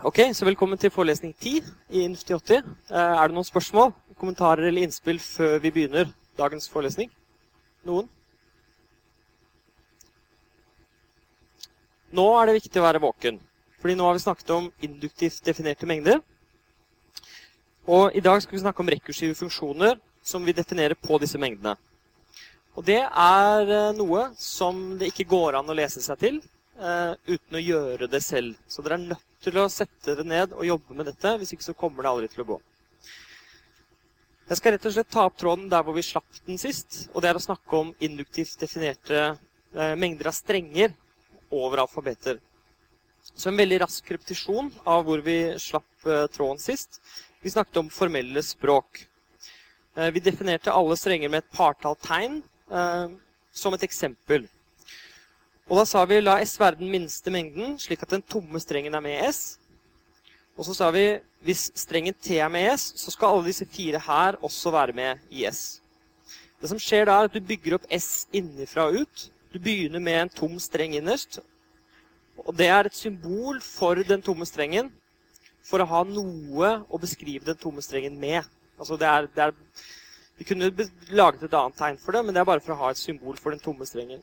Ok, så Velkommen til forelesning 10 i Inf 80. Eh, Er det noen spørsmål, kommentarer eller innspill før vi begynner dagens forelesning? Noen? Nå er det viktig å være våken, fordi nå har vi snakket om induktivt definerte mengder. Og i dag skal vi snakke om rekursive funksjoner som vi definerer på disse mengdene. Og det er eh, noe som det ikke går an å lese seg til eh, uten å gjøre det selv. Så dere er nødt til å sette dere ned og jobbe med dette, hvis ikke så kommer det aldri til å gå. Jeg skal rett og slett ta opp tråden der hvor vi slapp den sist, og det er å snakke om induktivt definerte eh, mengder av strenger over alfabeter. Så en veldig rask repetisjon av hvor vi slapp eh, tråden sist. Vi snakket om formelle språk. Eh, vi definerte alle strenger med et partall tegn eh, som et eksempel. Og da sa vi la S være den minste mengden, slik at den tomme strengen er med S. Og så sa vi hvis strengen T er med S, så skal alle disse fire her også være med i S. Det som skjer da, er at du bygger opp S innenfra og ut. Du begynner med en tom streng innerst. Og det er et symbol for den tomme strengen for å ha noe å beskrive den tomme strengen med. Altså det er, det er, vi kunne laget et annet tegn for det, men det er bare for å ha et symbol for den tomme strengen.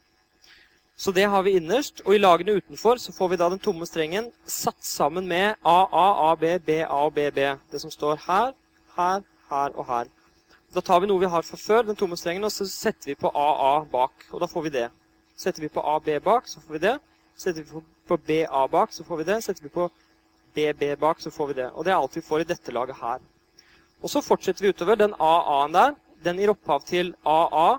Så det har vi innerst, og i lagene utenfor så får vi da den tomme strengen satt sammen med AA, AB, BA og BB. Det som står her, her, her og her. Da tar vi noe vi har fra før, den tomme strengen, og så setter vi på AA bak, og da får vi det. Setter vi på AB bak, så får vi det. Setter vi på BA bak, så får vi det. Setter vi på BB bak, så får vi det. Og det er alt vi får i dette laget her. Og så fortsetter vi utover. Den AA-en der, den gir opphav til AA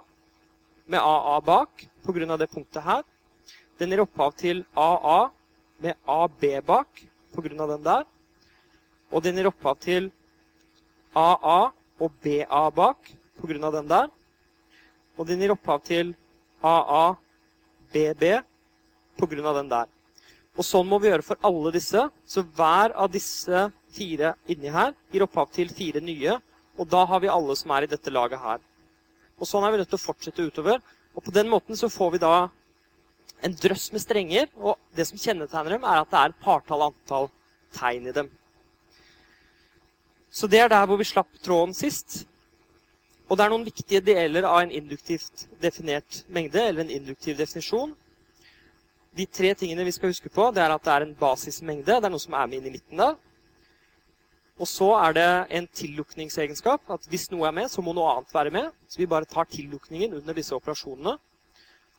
med AA bak pga. det punktet her. Den gir opphav til AA med AB bak pga. den der. Og den gir opphav til AA og BA bak pga. den der. Og den gir opphav til AA, BB pga. den der. Og sånn må vi gjøre for alle disse. Så hver av disse fire inni her gir opphav til fire nye. Og da har vi alle som er i dette laget her. Og sånn er vi nødt til å fortsette utover. Og på den måten så får vi da en drøss med strenger, og det som kjennetegner dem, er at det er et partall antall tegn i dem. Så det er der hvor vi slapp tråden sist. Og det er noen viktige deler av en induktivt definert mengde, eller en induktiv definisjon. De tre tingene vi skal huske på, det er at det er en basismengde. Det er noe som er med inn i midten der. Og så er det en tillukningsegenskap. At hvis noe er med, så må noe annet være med. Så vi bare tar tillukningen under disse operasjonene.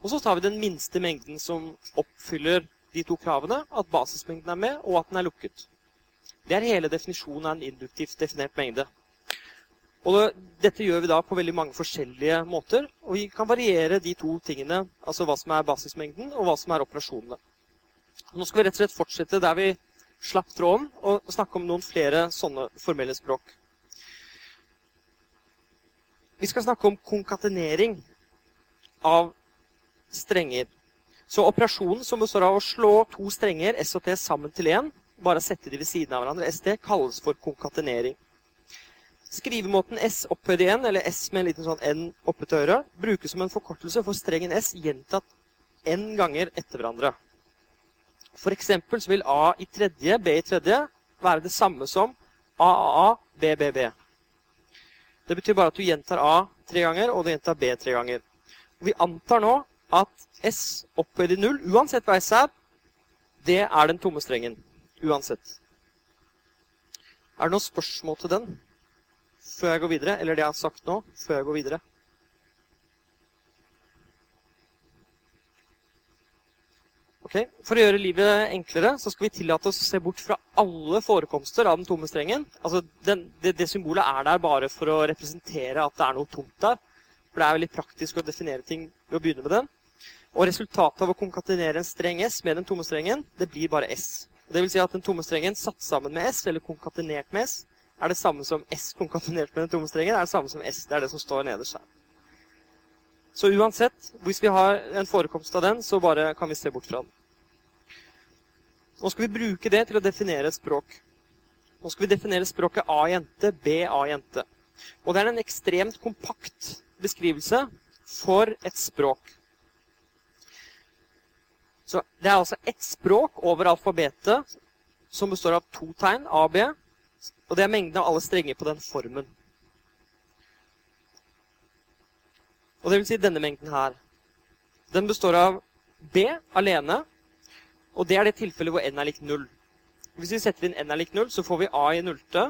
Og så tar vi den minste mengden som oppfyller de to kravene. At basismengden er med, og at den er lukket. Det er hele definisjonen av en induktivt definert mengde. Og dette gjør vi da på veldig mange forskjellige måter. Og vi kan variere de to tingene, altså hva som er basismengden, og hva som er operasjonene. Nå skal vi rett og slett fortsette der vi slapp tråden, og snakke om noen flere sånne formelle språk. Vi skal snakke om konkatenering av strenger. Så operasjonen som består av å slå to strenger, S og T, sammen til én, bare sette de ved siden av hverandre, ST, kalles for konkatenering. Skrivemåten S opphøyd i N, eller S med en liten sånn N oppe til øret, brukes som en forkortelse for strengen S gjentatt N ganger etter hverandre. For eksempel så vil A i tredje, B i tredje, være det samme som AAA, BBB. Det betyr bare at du gjentar A tre ganger, og du gjentar B tre ganger. Vi antar nå at S opphøyd i null, uansett hva S er, det er den tomme strengen. Uansett. Er det noen spørsmål til den før jeg går videre? Eller det jeg har sagt nå, før jeg går videre? Ok, For å gjøre livet enklere så skal vi tillate oss å se bort fra alle forekomster av den tomme strengen. Altså, den, det, det, symbolet er der bare for å representere at det er noe tomt der. For det er veldig praktisk å definere ting ved å begynne med den. Og resultatet av å konkatenere en streng S med den tomme strengen, det blir bare S. Det vil si at den tomme strengen satt sammen med S, eller konkatenert med S, er det samme som S konkatenert med den tomme strengen, er det samme som S. Det er det som står nederst her. Så uansett, hvis vi har en forekomst av den, så bare kan vi se bort fra den. Nå skal vi bruke det til å definere et språk. Nå skal vi definere språket A-jente, B-A-jente. Og det er en ekstremt kompakt beskrivelse for et språk. Så det er altså ett språk over alfabetet som består av to tegn, A og B. Og det er mengden av alle strenger på den formen. Og det vil si denne mengden her. Den består av B alene, og det er det tilfellet hvor n er lik 0. Hvis vi setter inn n er lik 0, så får vi A i nullte,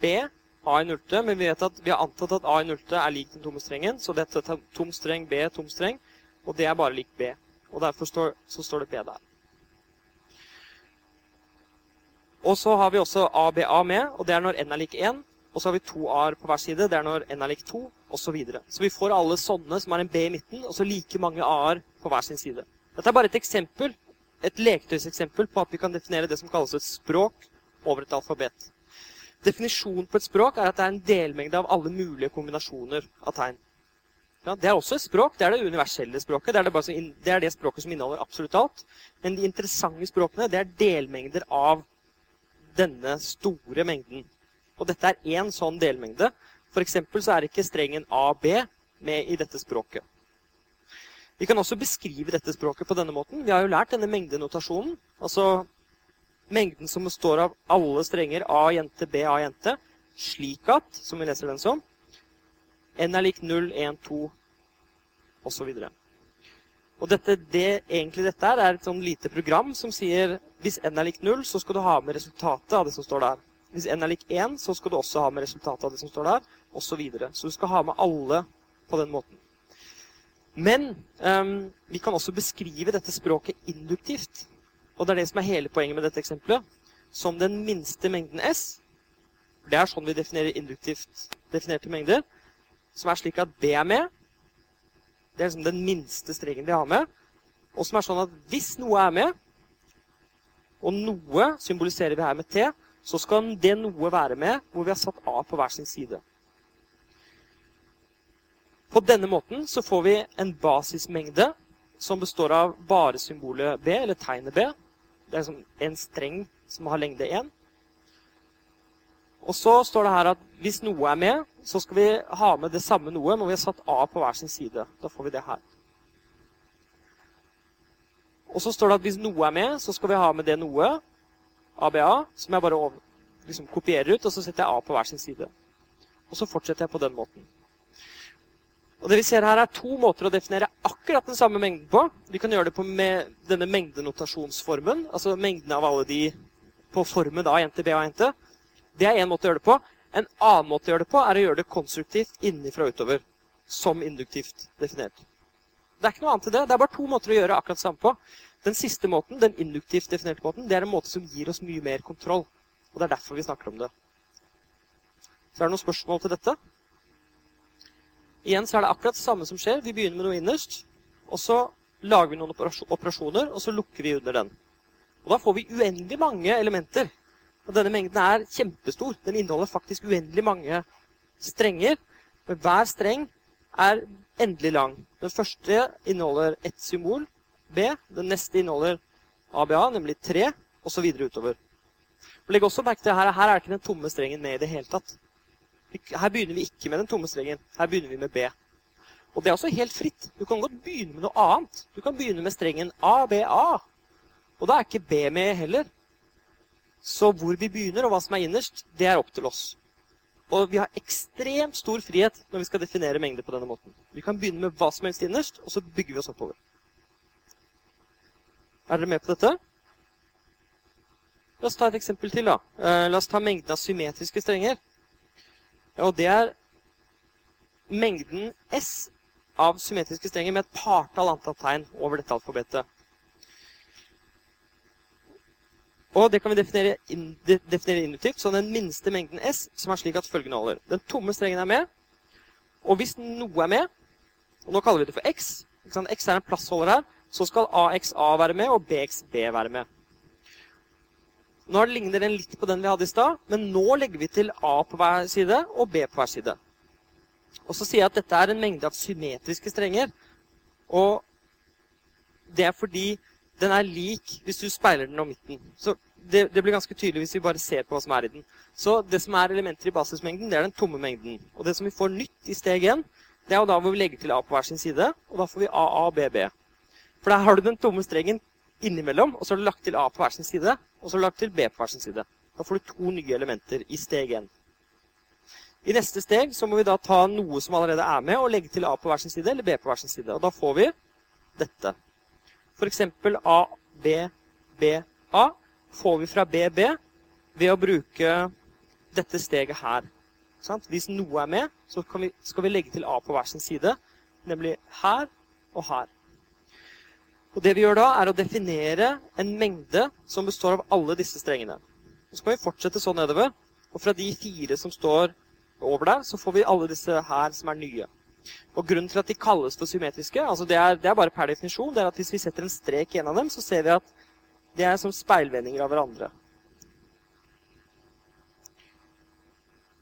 B A i nullte, men vi, vet at, vi har antatt at A i nullte er lik den tomme strengen, så dette er tom streng B, tom streng, og det er bare lik B. Og derfor står, så står det B der. Og så har vi også ABA med, og det er når n er lik 1. Og så har vi to a-er på hver side, det er når n er lik 2, osv. Så, videre. så vi får alle sånne som har en b i midten, og så like mange a-er på hver sin side. Dette er bare et eksempel, et leketøyseksempel på at vi kan definere det som kalles et språk over et alfabet. Definisjonen på et språk er at det er en delmengde av alle mulige kombinasjoner av tegn. Ja, det er også et språk. Det er det universelle språket. Det er det, som, det er det, språket som inneholder absolutt alt. Men de interessante språkene det er delmengder av denne store mengden. Og dette er én sånn delmengde. For eksempel så er ikke strengen AB med i dette språket. Vi kan også beskrive dette språket på denne måten. Vi har jo lært denne mengdenotasjonen. Altså mengden som består av alle strenger A jente, B, A jente, slik at, som vi leser den som, n er lik 0, 1, 2 osv. Og dette, det, egentlig dette er, er et sånn lite program som sier hvis n er lik 0, så skal du ha med resultatet av det som står der. Hvis n er lik 1, så skal du også ha med resultatet av det som står der, osv. Så, videre. så du skal ha med alle på den måten. Men um, vi kan også beskrive dette språket induktivt. Og det er det som er hele poenget med dette eksempelet. Som den minste mengden S. Det er sånn vi definerer induktivt definerte mengder. Som er slik at B er med. Det er liksom den minste strengen vi har med. Og som er sånn at hvis noe er med, og noe symboliserer vi her med T, så skal det noe være med hvor vi har satt A på hver sin side. På denne måten så får vi en basismengde som består av bare symbolet B, eller tegnet B. Det er liksom en streng som har lengde 1. Og så står det her at hvis noe er med, så skal vi ha med det samme noe når vi har satt A på hver sin side. Da får vi det her. Og så står det at hvis noe er med, så skal vi ha med det noe, ABA, som jeg bare liksom kopierer ut, og så setter jeg A på hver sin side. Og så fortsetter jeg på den måten. Og det vi ser her er to måter å definere akkurat den samme mengden på. Vi kan gjøre det på med denne mengdenotasjonsformen, altså mengden av alle de på formen A, jente, B, A, jente. Det er én måte å gjøre det på. En annen måte å gjøre det på er å gjøre det konstruktivt innenfra og utover. Som induktivt definert. Det er ikke noe annet til det. Det er bare to måter å gjøre akkurat det samme på. Den siste måten, den induktivt definerte måten, det er en måte som gir oss mye mer kontroll. Og det er derfor vi snakker om det. Så er det noen spørsmål til dette? Igjen så er det akkurat det samme som skjer. Vi begynner med noe innerst, og så lager vi noen operasjoner, og så lukker vi under den. Og da får vi uendelig mange elementer. Og denne mengden er kjempestor. Den inneholder faktisk uendelig mange strenger. Men hver streng er endelig lang. Den første inneholder ett symbol, B. Den neste inneholder ABA, nemlig tre, osv. utover. Legg også merke til her, her er ikke den tomme strengen med i det hele tatt. Her begynner vi ikke med den tomme strengen. Her begynner vi med B. Og det er også helt fritt. Du kan godt begynne med noe annet. Du kan begynne med strengen ABA. Og da er ikke B med heller. Så hvor vi begynner, og hva som er innerst, det er opp til oss. Og vi har ekstremt stor frihet når vi skal definere mengder på denne måten. Vi kan begynne med hva som helst innerst, og så bygger vi oss oppover. Er dere med på dette? La oss ta et eksempel til. da. Eh, la oss ta mengden av symmetriske strenger. Og det er mengden S av symmetriske strenger med et partall antall tegn over dette alfabetet. Og det kan vi definere, in, definere induktivt som den minste mengden S, som er slik at følgende holder. Den tomme strengen er med, og hvis noe er med, og nå kaller vi det for X, X er en plassholder her, så skal AXA være med, og BXB være med. Nå ligner den litt på den vi hadde i stad, men nå legger vi til A på hver side og B på hver side. Og så sier jeg at dette er en mengde av symmetriske strenger. Og det er fordi den er lik hvis du speiler den om midten. Så det, det, blir ganske tydelig hvis vi bare ser på hva som er i den. Så det som er elementer i basismengden, det er den tomme mengden. Og det som vi får nytt i steg 1, det er jo da hvor vi legger til A på hver sin side. Og da får vi AA og BB. For der har du den tomme strengen innimellom, og så har du lagt til A på hver sin side. og så har du lagt til B på hver sin side. Da får du to nye elementer i steg 1. I neste steg så må vi da ta noe som allerede er med, og legge til A på hver sin side eller B på hver sin side. Og da får vi dette. F.eks. A, B, B, får vi fra BB ved å bruke dette steget her. Hvis noe er med, så vi, skal vi legge til A på hver sin side, nemlig her og her. Og Det vi gjør da, er å definere en mengde som består av alle disse strengene. Så kan vi fortsette sånn nedover. Og fra de fire som står over der, så får vi alle disse her som er nye. Og Grunnen til at de kalles for symmetriske, altså det er, det er bare per definisjon, det er at hvis vi setter en strek i en av dem, så ser vi at det er som speilvendinger av hverandre.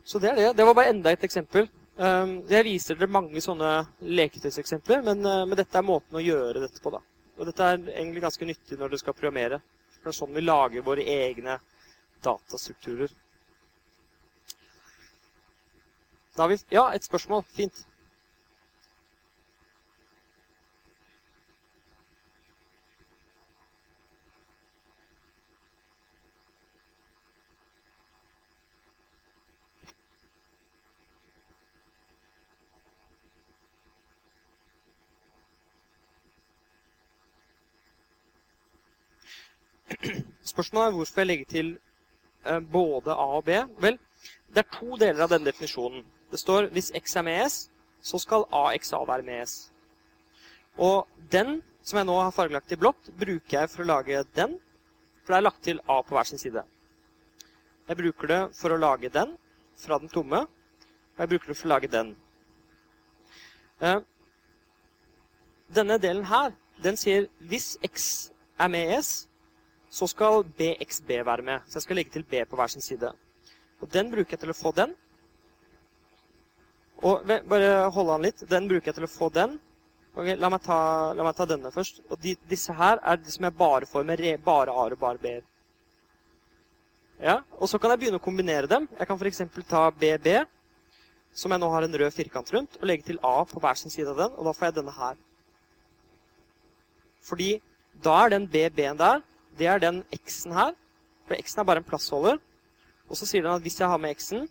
Så det er det. Det var bare enda et eksempel. Um, jeg viser dere mange sånne leketøyseksempler, men, uh, men dette er måten å gjøre dette på. da. Og dette er egentlig ganske nyttig når dere skal programmere. For det er sånn vi lager våre egne datastrukturer. Da har vi Ja, et spørsmål. Fint. Spørsmålet er hvorfor jeg legger til eh, både A og B. Vel, det er to deler av denne definisjonen. Det står hvis X er med S, så skal AXA være med S. Og den, som jeg nå har fargelagt i blått, bruker jeg for å lage den. For det er lagt til A på hver sin side. Jeg bruker det for å lage den fra den tomme. Og jeg bruker det for å lage den. Eh, denne delen her, den sier hvis X er med S, så skal BXB være med. Så jeg skal legge til B på hver sin side. Og den bruker jeg til å få den. Og bare holde an litt. Den bruker jeg til å få den. Okay, la, meg ta, la, meg ta, denne først. Og de, disse her er de som jeg bare får med re, bare A-er og bare B-er. Ja, og så kan jeg begynne å kombinere dem. Jeg kan f.eks. ta BB, som jeg nå har en rød firkant rundt, og legge til A på hver sin side av den, og da får jeg denne her. Fordi da er den BB-en der det er den x-en her. For x-en er bare en plassholder. Og så sier den at hvis jeg har med x-en,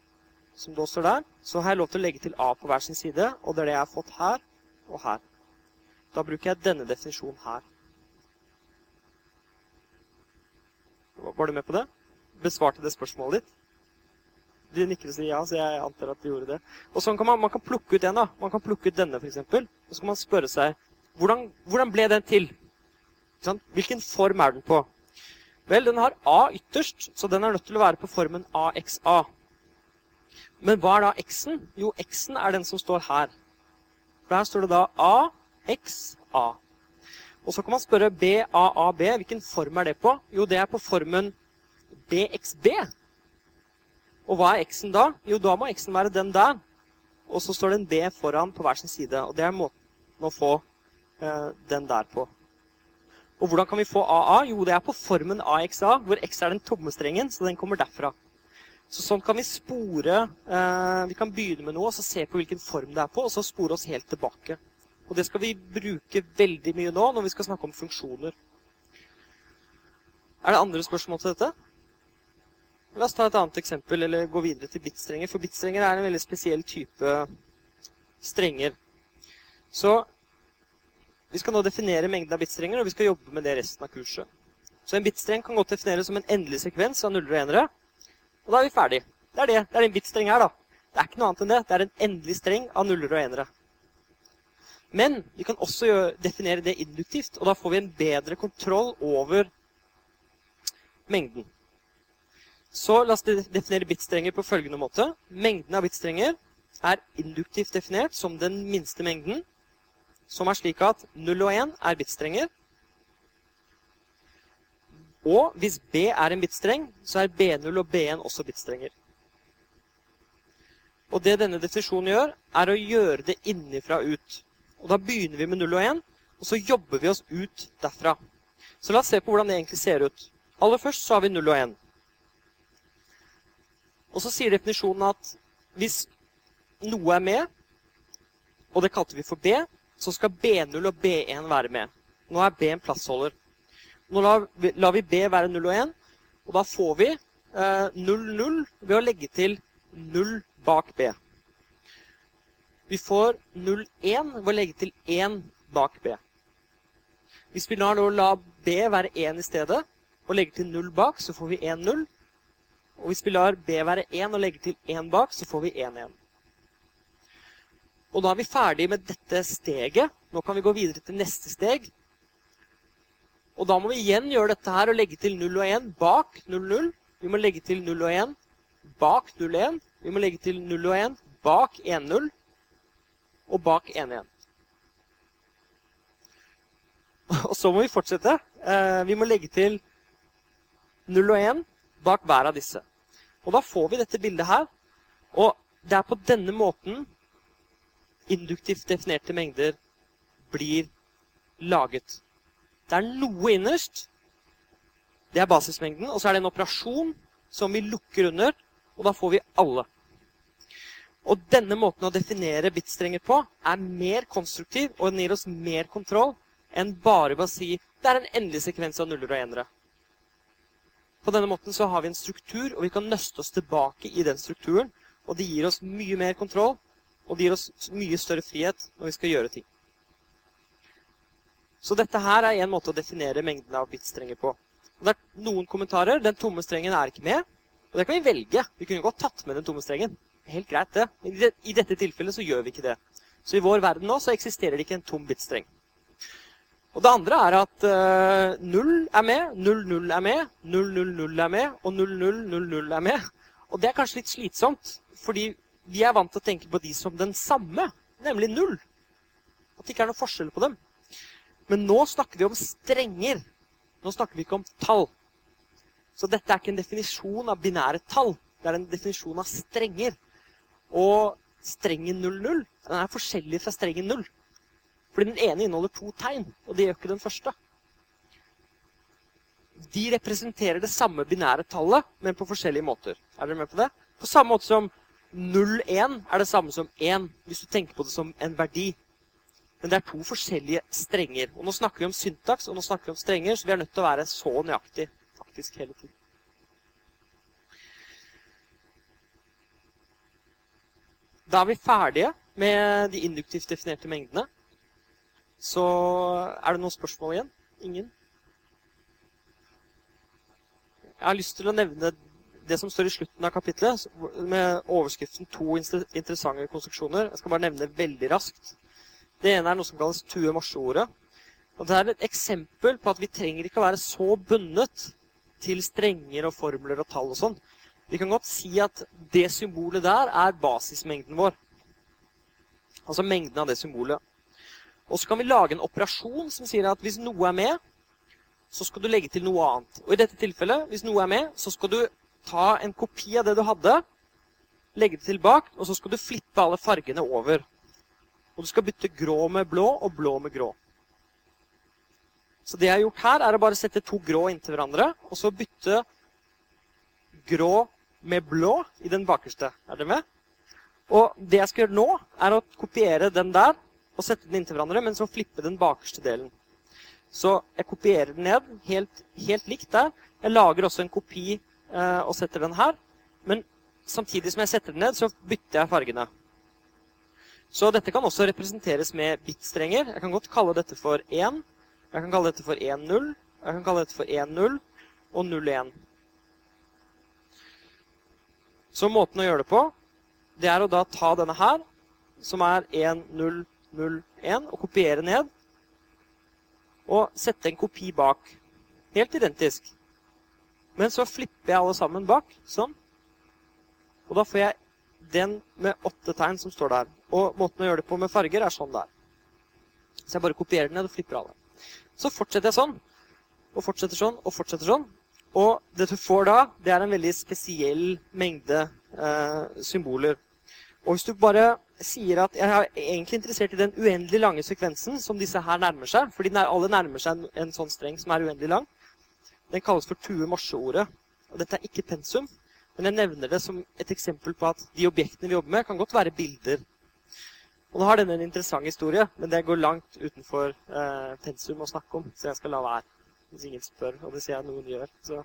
som da står der, så har jeg lov til å legge til a på hver sin side, og det er det jeg har fått her og her. Da bruker jeg denne definisjonen her. Var du med på det? Besvarte det spørsmålet ditt? De nikker og sier ja, så jeg antar at de gjorde det. Og sånn kan man, man kan plukke ut en. da. Man kan plukke ut denne, f.eks. Og så kan man spørre seg hvordan, hvordan ble den til? Hvilken form er den på? Vel, den har A ytterst, så den er nødt til å være på formen AXA. Men hva er da X-en? Jo, X-en er den som står her. For her står det da AXA. Og så kan man spørre BAAB. Hvilken form er det på? Jo, det er på formen BXB. Og hva er X-en da? Jo, da må X-en være den der. Og så står det en B foran på hver sin side. Og det er måten å få eh, den der på. Og hvordan kan vi få AA? Jo, det er på formen AXA, hvor X er den tomme strengen, så den kommer derfra. Så sånn kan vi spore eh, Vi kan begynne med noe og så se på hvilken form det er på, og så spore oss helt tilbake. Og det skal vi bruke veldig mye nå når vi skal snakke om funksjoner. Er det andre spørsmål til dette? La oss ta et annet eksempel, eller gå videre til bitstrenger. For bitstrenger er en veldig spesiell type strenger. Så vi skal nå definere mengden av bitstrenger, og vi skal jobbe med det resten av kurset. Så en bitstreng kan godt defineres som en endelig sekvens av nuller og enere. Og da er vi ferdig. Det er det. Det er det en bitstreng er, da. Det er ikke noe annet enn det. Det er en endelig streng av nuller og enere. Men vi kan også definere det induktivt, og da får vi en bedre kontroll over mengden. Så la oss definere bitstrenger på følgende måte. Mengden av bitstrenger er induktivt definert som den minste mengden som er slik at 0 og 1 er bitstrenger. Og hvis B er en bitstreng, så er B0 og B1 også bitstrenger. Og det denne definisjonen gjør, er å gjøre det innifra ut. Og da begynner vi med 0 og 1, og så jobber vi oss ut derfra. Så la oss se på hvordan det egentlig ser ut. Aller først så har vi 0 og 1. Og så sier definisjonen at hvis noe er med, og det kalte vi for B, så skal B0 og B1 være med. Nå er B en plassholder. Nå lar vi, B være 0 og 1, Og da får vi eh, 0, 0 ved å legge til 0 bak B. Vi får 0, 1 ved å legge til 1 bak B. Hvis vi lar la B være 1 i stedet, og legger til 0 bak, så får vi 1, 0. Og hvis vi lar B være 1 og legger til 1 bak, så får vi 1, 1. Og da er vi ferdig med dette steget. Nå kan vi gå videre til neste steg. Og da må vi igjen gjøre dette her og legge til 0 og 1 bak 0, 0. Vi må legge til 0 og 1 bak 0, 1. Vi må legge til 0 og 1 bak 1, 0. Og bak 1, 1. Og så må vi fortsette. Eh, vi må legge til 0 og 1 bak hver av disse. Og da får vi dette bildet her. Og det er på denne måten induktivt definerte mengder blir laget. Det er noe innerst. Det er basismengden. Og så er det en operasjon som vi lukker under, og da får vi alle. Og denne måten å definere bitstrenger på er mer konstruktiv, og den gir oss mer kontroll enn bare ved å si det er en endelig sekvens av nuller og enere. På denne måten så har vi en struktur, og vi kan nøste oss tilbake i den strukturen. Og det gir oss mye mer kontroll, og det gir oss mye større frihet når vi skal gjøre ting. Så dette her er en måte å definere mengden av bitstrenger på. Og det er noen kommentarer. Den tomme strengen er ikke med. Og det kan vi velge. Vi kunne godt tatt med den tomme strengen. Helt greit, det. Men i dette tilfellet så gjør vi ikke det. Så i vår verden nå så eksisterer det ikke en tom bitstreng. Og det andre er at uh, 0 er med, 0-0 er med, 0-0-0 er med, og 0-0-0-0 er med. Og det er kanskje litt slitsomt, fordi vi er vant til å tenke på de som den samme, nemlig null. At det ikke er noe forskjell på dem. Men nå snakker vi om strenger. Nå snakker vi ikke om tall. Så dette er ikke en definisjon av binære tall. Det er en definisjon av strenger. Og strengen 0-0 den er forskjellig fra strengen 0. Fordi den ene inneholder to tegn, og det gjør ikke den første. De representerer det samme binære tallet, men på forskjellige måter. Er dere med på det? På samme måte som 0,1 er det samme som 1, hvis du tenker på det som en verdi. Men det er to forskjellige strenger. Og Nå snakker vi om syntaks og nå snakker vi om strenger, så vi er nødt til å være så nøyaktig faktisk hele tiden. Da er vi ferdige med de induktivt definerte mengdene. Så er det noen spørsmål igjen? Ingen? Jeg har lyst til å nevne det som står i slutten av kapitlet, med overskriften 'To interessante konstruksjoner'. Jeg skal bare nevne det veldig raskt. Det ene er noe som kalles Tue-Morse-ordet. Og Det er et eksempel på at vi trenger ikke å være så bundet til strenger og formler og tall og sånn. Vi kan godt si at det symbolet der er basismengden vår. Altså mengden av det symbolet. Og så kan vi lage en operasjon som sier at hvis noe er med, så skal du legge til noe annet. Og i dette tilfellet, hvis noe er med, så skal du ta en kopi av det du hadde, legge det tilbake, og så skal du flippe alle fargene over. Og du skal bytte grå med blå og blå med grå. Så det jeg har gjort her, er å bare sette to grå inntil hverandre, og så bytte grå med blå i den bakerste. Er dere med? Og det jeg skal gjøre nå, er å kopiere den der og sette den inntil hverandre, men så flippe den bakerste delen. Så jeg kopierer den ned helt, helt likt der. Jeg lager også en kopi og setter den her. Men samtidig som jeg setter den ned, så bytter jeg fargene. Så dette kan også representeres med bitstrenger. Jeg kan godt kalle dette for 1. Jeg kan kalle dette for 1-0. Jeg kan kalle dette for 1-0 og 0-1. Så måten å gjøre det på, det er å da ta denne her, som er 1-0 0, 1, og kopiere ned. Og sette en kopi bak. Helt identisk. Men så flipper jeg alle sammen bak, sånn. Og da får jeg den med åtte tegn som står der. Og måten å gjøre det på med farger er sånn der. Så jeg bare kopierer den ned og flipper alle. Så fortsetter jeg sånn. Og fortsetter sånn og fortsetter sånn. Og det du får da, det er en veldig spesiell mengde eh, symboler. Og hvis du bare sier at jeg er egentlig interessert i den uendelig lange sekvensen som disse her nærmer seg, fordi alle nærmer seg en, en sånn streng som er uendelig lang, den kalles for Tue-Morse-ordet. Og dette er ikke pensum, men jeg nevner det som et eksempel på at de objektene vi jobber med, kan godt være bilder. Og nå har denne en interessant historie, men det går langt utenfor eh, pensum å snakke om, så jeg skal la være. Hvis ingen spør, og det ser jeg noen gjør. Så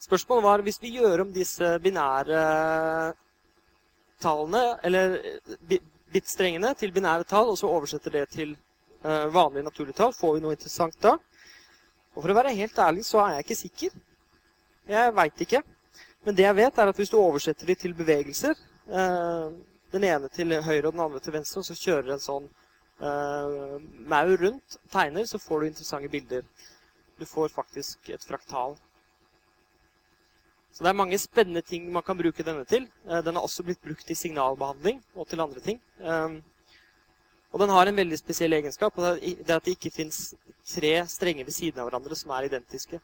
Spørsmålet var hvis vi gjør om disse binære tallene, eller bit-strengene, til binære tall, og så oversetter det til uh, vanlige naturlige tall, får vi noe interessant da? Og for å være helt ærlig så er jeg ikke sikker. Jeg veit ikke. Men det jeg vet, er at hvis du oversetter de til bevegelser, uh, den ene til høyre og den andre til venstre, og så kjører en sånn maur rundt, tegner, så får du interessante bilder. Du får faktisk et fraktal så det er mange spennende ting man kan bruke denne til. Eh, den har også blitt brukt i signalbehandling og til andre ting. Ehm, og den har en veldig spesiell egenskap, og det er at det ikke fins tre strenger ved siden av hverandre som er identiske.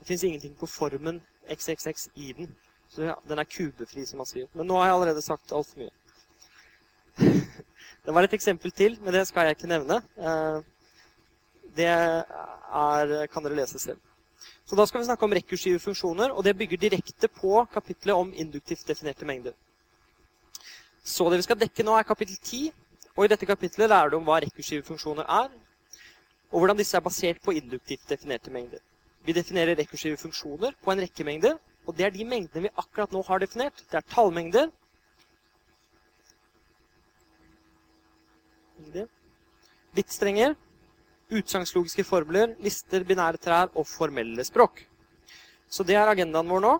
Det fins ingenting på formen XXX i den. Så ja, den er kubefri, som man sier. Men nå har jeg allerede sagt altfor mye. det var et eksempel til, men det skal jeg ikke nevne. Eh, det er, kan dere lese selv. Så da skal vi snakke om rekursive funksjoner, og det bygger direkte på kapitlet om induktivt definerte mengder. Så det vi skal dekke nå, er kapittel 10. Og i dette kapitlet lærer du om hva rekursive funksjoner er, og hvordan disse er basert på induktivt definerte mengder. Vi definerer rekursive funksjoner på en rekke mengder, og det er de mengdene vi akkurat nå har definert. Det er tallmengder. Bitstrenger utsagnslogiske formler, lister, binære trær og formelle språk. Så det er agendaen vår nå.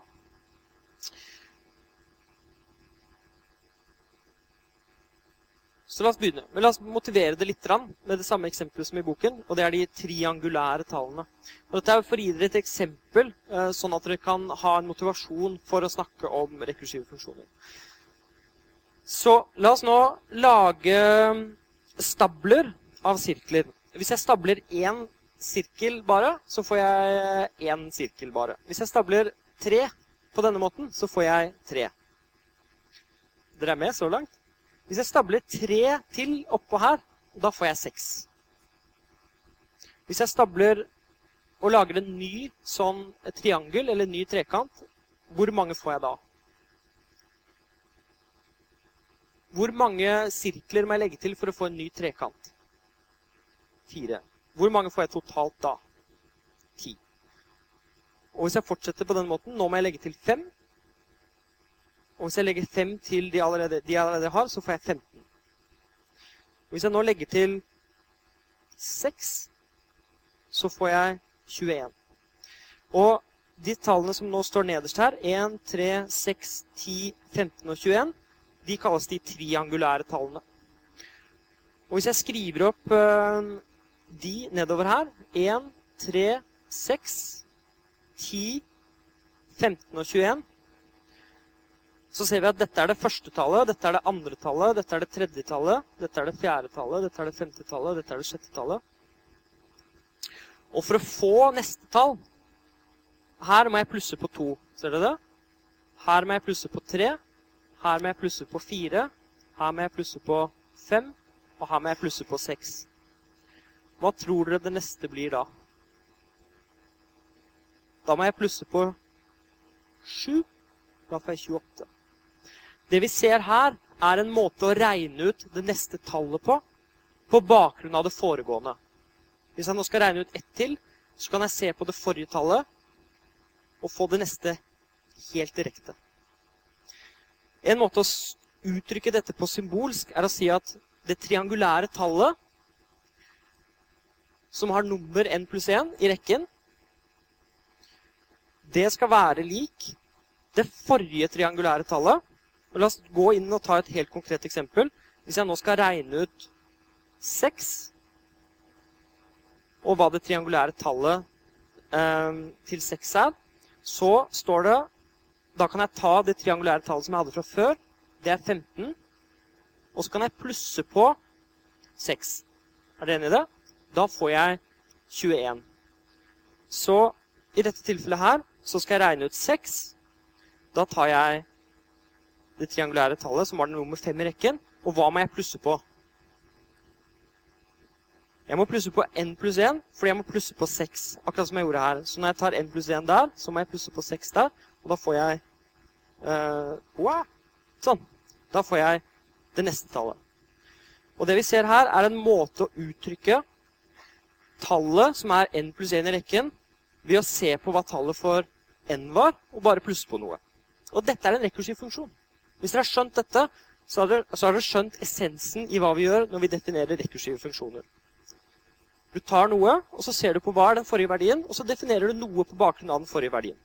Så la oss begynne. Men la oss motivere det litt med det samme eksempelet som i boken. Og det er de triangulære tallene. Og dette er for å gi dere et eksempel, eh, sånn at dere kan ha en motivasjon for å snakke om rekursive funksjoner. Så la oss nå lage stabler av sirkler. Hvis jeg stabler én sirkel bare, så får jeg én sirkel bare. Hvis jeg stabler tre på denne måten, så får jeg tre. Dere er med så langt? Hvis jeg stabler tre til oppå her, da får jeg seks. Hvis jeg stabler og lager en ny sånn triangel eller en ny trekant, hvor mange får jeg da? Hvor mange sirkler må jeg legge til for å få en ny trekant? Fire. Hvor mange får jeg totalt da? Ti. Og hvis jeg fortsetter på den måten, nå må jeg legge til fem. Og hvis jeg legger fem til de, allerede, de jeg allerede har, så får jeg 15. Og hvis jeg nå legger til seks, så får jeg 21. Og de tallene som nå står nederst her, 1, 3, 6, 10, 15 og 21, de kalles de triangulære tallene. Og hvis jeg skriver opp uh, de nedover her 1, 3, 6, 10, 15 og 21. Så ser vi at dette er det første tallet, dette er det andre tallet, dette er det tredje tallet, dette er det fjerde tallet, dette er det femte tallet, dette er det sjette tallet. Og for å få neste tall Her må jeg plusse på to. Ser dere det? Her må jeg plusse på tre. Her må jeg plusse på fire. Her må jeg plusse på fem. Og her må jeg plusse på seks. Hva tror dere det neste blir da? Da må jeg plusse på 7. Da får jeg 28. Det vi ser her, er en måte å regne ut det neste tallet på, på bakgrunn av det foregående. Hvis jeg nå skal regne ut ett til, så kan jeg se på det forrige tallet og få det neste helt direkte. En måte å uttrykke dette på symbolsk er å si at det triangulære tallet som har nummer n pluss 1 i rekken, det skal være lik det forrige triangulære tallet. Og la oss gå inn og ta et helt konkret eksempel. Hvis jeg nå skal regne ut 6, og hva det triangulære tallet eh, til 6 er, så står det Da kan jeg ta det triangulære tallet som jeg hadde fra før. Det er 15. Og så kan jeg plusse på 6. Er dere enig i det? Da får jeg 21. Så i dette tilfellet her så skal jeg regne ut 6. Da tar jeg det triangulære tallet, som var den nummer 5 i rekken. Og hva må jeg plusse på? Jeg må plusse på n pluss 1, fordi jeg må plusse på 6. Akkurat som jeg gjorde her. Så når jeg tar n pluss 1 der, så må jeg plusse på 6 der. Og da får jeg uh, wow. Sånn. Da får jeg det neste tallet. Og det vi ser her, er en måte å uttrykke tallet, som er n pluss 1 i rekken, ved å se på hva tallet for n var, og bare plusse på noe. Og dette er en rekursiv funksjon. Hvis dere har skjønt dette, så har, dere, så har dere skjønt essensen i hva vi gjør når vi definerer rekursive funksjoner. Du tar noe, og så ser du på hva er den forrige verdien, og så definerer du noe på bakgrunn av den forrige verdien.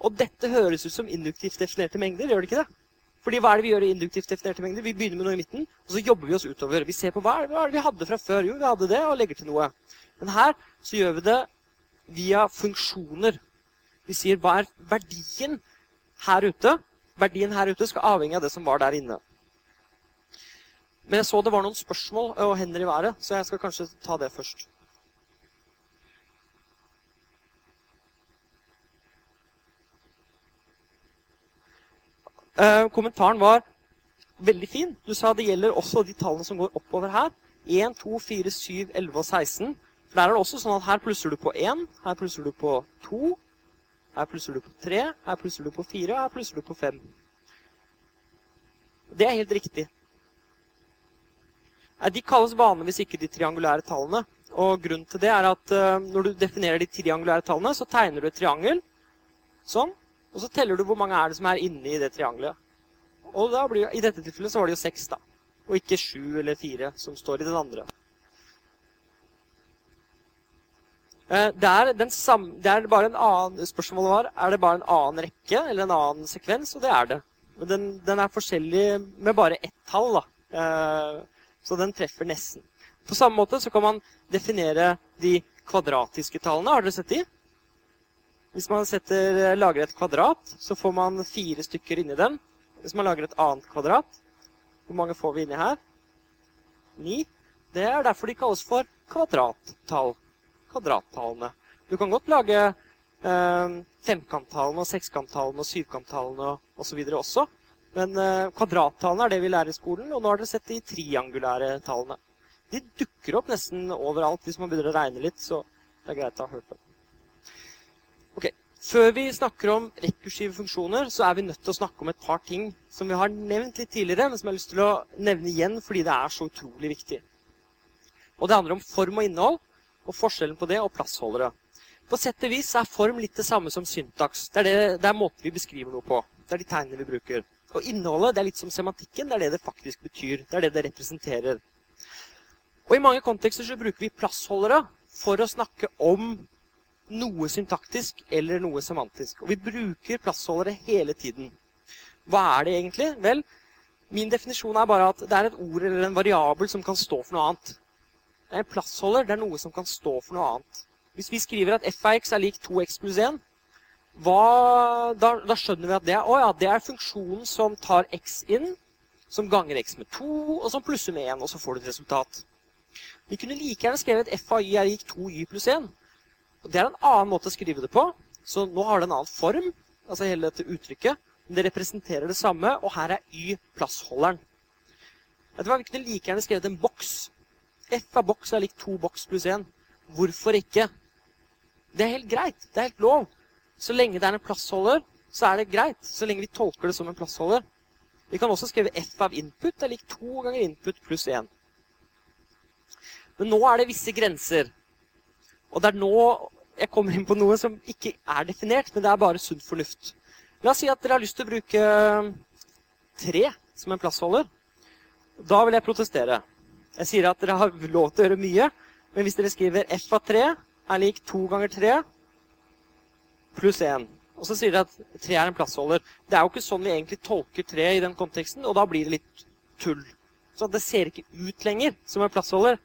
Og dette høres ut som induktivt definerte mengder, gjør det ikke det? Fordi hva er det vi gjør i induktivt definerte mengder? Vi begynner med noe i midten, og så jobber vi oss utover. Vi ser på hva er det, vi hadde fra før. Jo, vi hadde det, og legger til noe. Men her så gjør vi det via funksjoner. Vi sier hva er verdien her ute? Verdien her ute skal avhenge av det som var der inne. Men jeg så det var noen spørsmål og hender i været, så jeg skal kanskje ta det først. Eh, kommentaren var veldig fin. Du sa det gjelder også de tallene som går oppover her. 1, 2, 4, 7, 11 og 16. Der er det også sånn at her plusser du på 1, her plusser du på 2, her plusser du på 3, her plusser du på 4, og her plusser du på 5. Det er helt riktig. De kalles vanligvis ikke de triangulære tallene. Og grunnen til det er at uh, når du definerer de triangulære tallene, så tegner du et triangel. Sånn. Og så teller du hvor mange er det som er inne i det triangelet. Og blir, i dette tilfellet så var det jo seks, da. Og ikke sju eller fire, som står i den andre. Eh, det er, samme, det er bare en annen, Spørsmålet var er det bare en annen rekke eller en annen sekvens, og det er det. Men den, den er forskjellig med bare ett tall. da. Eh, så den treffer nesten. På samme måte så kan man definere de kvadratiske tallene. Har dere sett de? Hvis man setter, eh, lager et kvadrat, så får man fire stykker inni den. Hvis man lager et annet kvadrat, hvor mange får vi inni her? Ni. Det er derfor de kalles for kvadrattall. Kvadrattallene. Du kan godt lage eh, femkanttallene og sekskantallene og syvkanttallene osv. Og også. Men eh, kvadrattallene er det vi lærer i skolen, og nå har dere sett de triangulære tallene. De dukker opp nesten overalt hvis man begynner å regne litt, så det er greit å ha hørt dem. Okay. Før vi snakker om rekursive funksjoner, så er vi nødt til å snakke om et par ting som vi har nevnt litt tidligere, men som jeg har lyst til å nevne igjen fordi det er så utrolig viktig. Og Det handler om form og innhold, og forskjellen på det og plassholdere. På sett og vis er form litt det samme som syntaks. Det er, det, det er måten vi beskriver noe på. Det er de tegnene vi bruker. Og innholdet det er litt som semantikken. Det er det det faktisk betyr. Det er det det representerer. Og I mange kontekster så bruker vi plassholdere for å snakke om noe syntaktisk eller noe semantisk. Og vi bruker plassholdere hele tiden. Hva er det egentlig? Vel, min definisjon er bare at det er et ord eller en variabel som kan stå for noe annet. Det er en plassholder, det er noe som kan stå for noe annet. Hvis vi skriver at f av x er lik 2x pluss 1, hva, da, da, skjønner vi at det er, å ja, det er funksjonen som tar x inn, som ganger x med 2, og som plusser med 1, og så får du et resultat. Vi kunne like gjerne skrevet f av y er lik 2y pluss 1. Og Det er en annen måte å skrive det på. Så nå har det en annen form, altså hele dette uttrykket. Men det representerer det samme, og her er Y plassholderen. Vet du hva, Vi kunne like gjerne skrevet en boks. F av boks er lik to boks pluss én. Hvorfor ikke? Det er helt greit. Det er helt lov. Så lenge det er en plassholder, så er det greit. Så lenge vi tolker det som en plassholder. Vi kan også skrive F av input er lik to ganger input pluss én. Men nå er det visse grenser. Og det er nå jeg kommer inn på noe som ikke er definert, men det er bare sunn fornuft. La oss si at dere har lyst til å bruke eh, tre som en plassholder. Da vil jeg protestere. Jeg sier at dere har lov til å gjøre mye, men hvis dere skriver f av 3 er lik 2 ganger 3 pluss 1, og så sier dere at 3 er en plassholder Det er jo ikke sånn vi egentlig tolker 3 i den konteksten, og da blir det litt tull. Så det ser ikke ut lenger som en plassholder.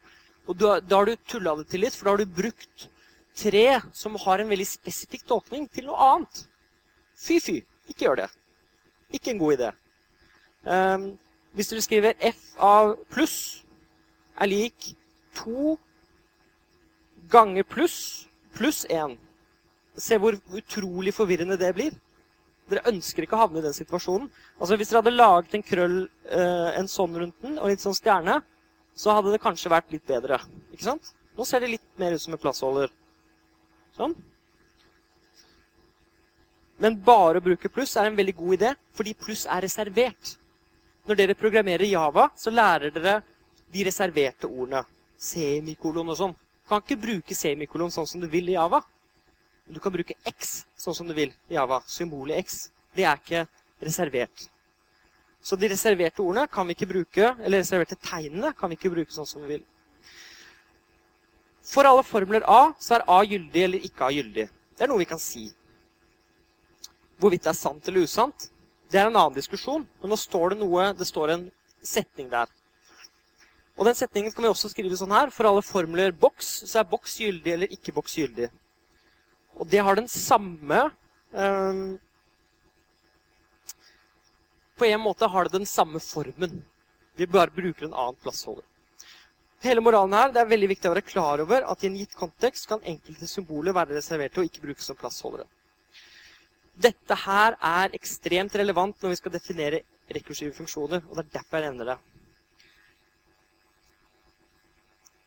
Og da, da har du tulla det til litt, for da har du brukt tre som har en veldig spesifikk tolkning, til noe annet. Fy, fy. Ikke gjør det. Ikke en god idé. Um, hvis dere skriver f av pluss er lik 2 ganger pluss pluss 1 Se hvor utrolig forvirrende det blir. Dere ønsker ikke å havne i den situasjonen. Altså Hvis dere hadde laget en krøll, uh, en sånn rundt den, og en sånn stjerne, så hadde det kanskje vært litt bedre. Ikke sant? Nå ser det litt mer ut som en plassholder. Sånn. Men bare å bruke pluss er en veldig god idé, fordi pluss er reservert. Når dere programmerer Java, så lærer dere de reserverte ordene. Semikolon og sånn. Du kan ikke bruke semikolon sånn som du vil i Java. Du kan bruke x sånn som du vil i Java. Symbolet x. Det er ikke reservert. Så de reserverte ordene kan vi ikke bruke, eller reserverte tegnene kan vi ikke bruke sånn som vi vil. For alle formler A så er A gyldig eller ikke A gyldig. Det er noe vi kan si. Hvorvidt det er sant eller usant, det er en annen diskusjon. Men nå står det noe, det står en setning der. Og den setningen kan vi også skrive sånn her. For alle formler boks, så er boks gyldig eller ikke boks gyldig. Og det har den samme eh, På en måte har det den samme formen. Vi bare bruker en annen plassholder. Hele moralen her, Det er veldig viktig å være klar over at i en gitt kontekst kan enkelte symboler være reserverte og ikke brukes som plassholdere. Dette her er ekstremt relevant når vi skal definere rekursive funksjoner. og det er derfor jeg nevner det.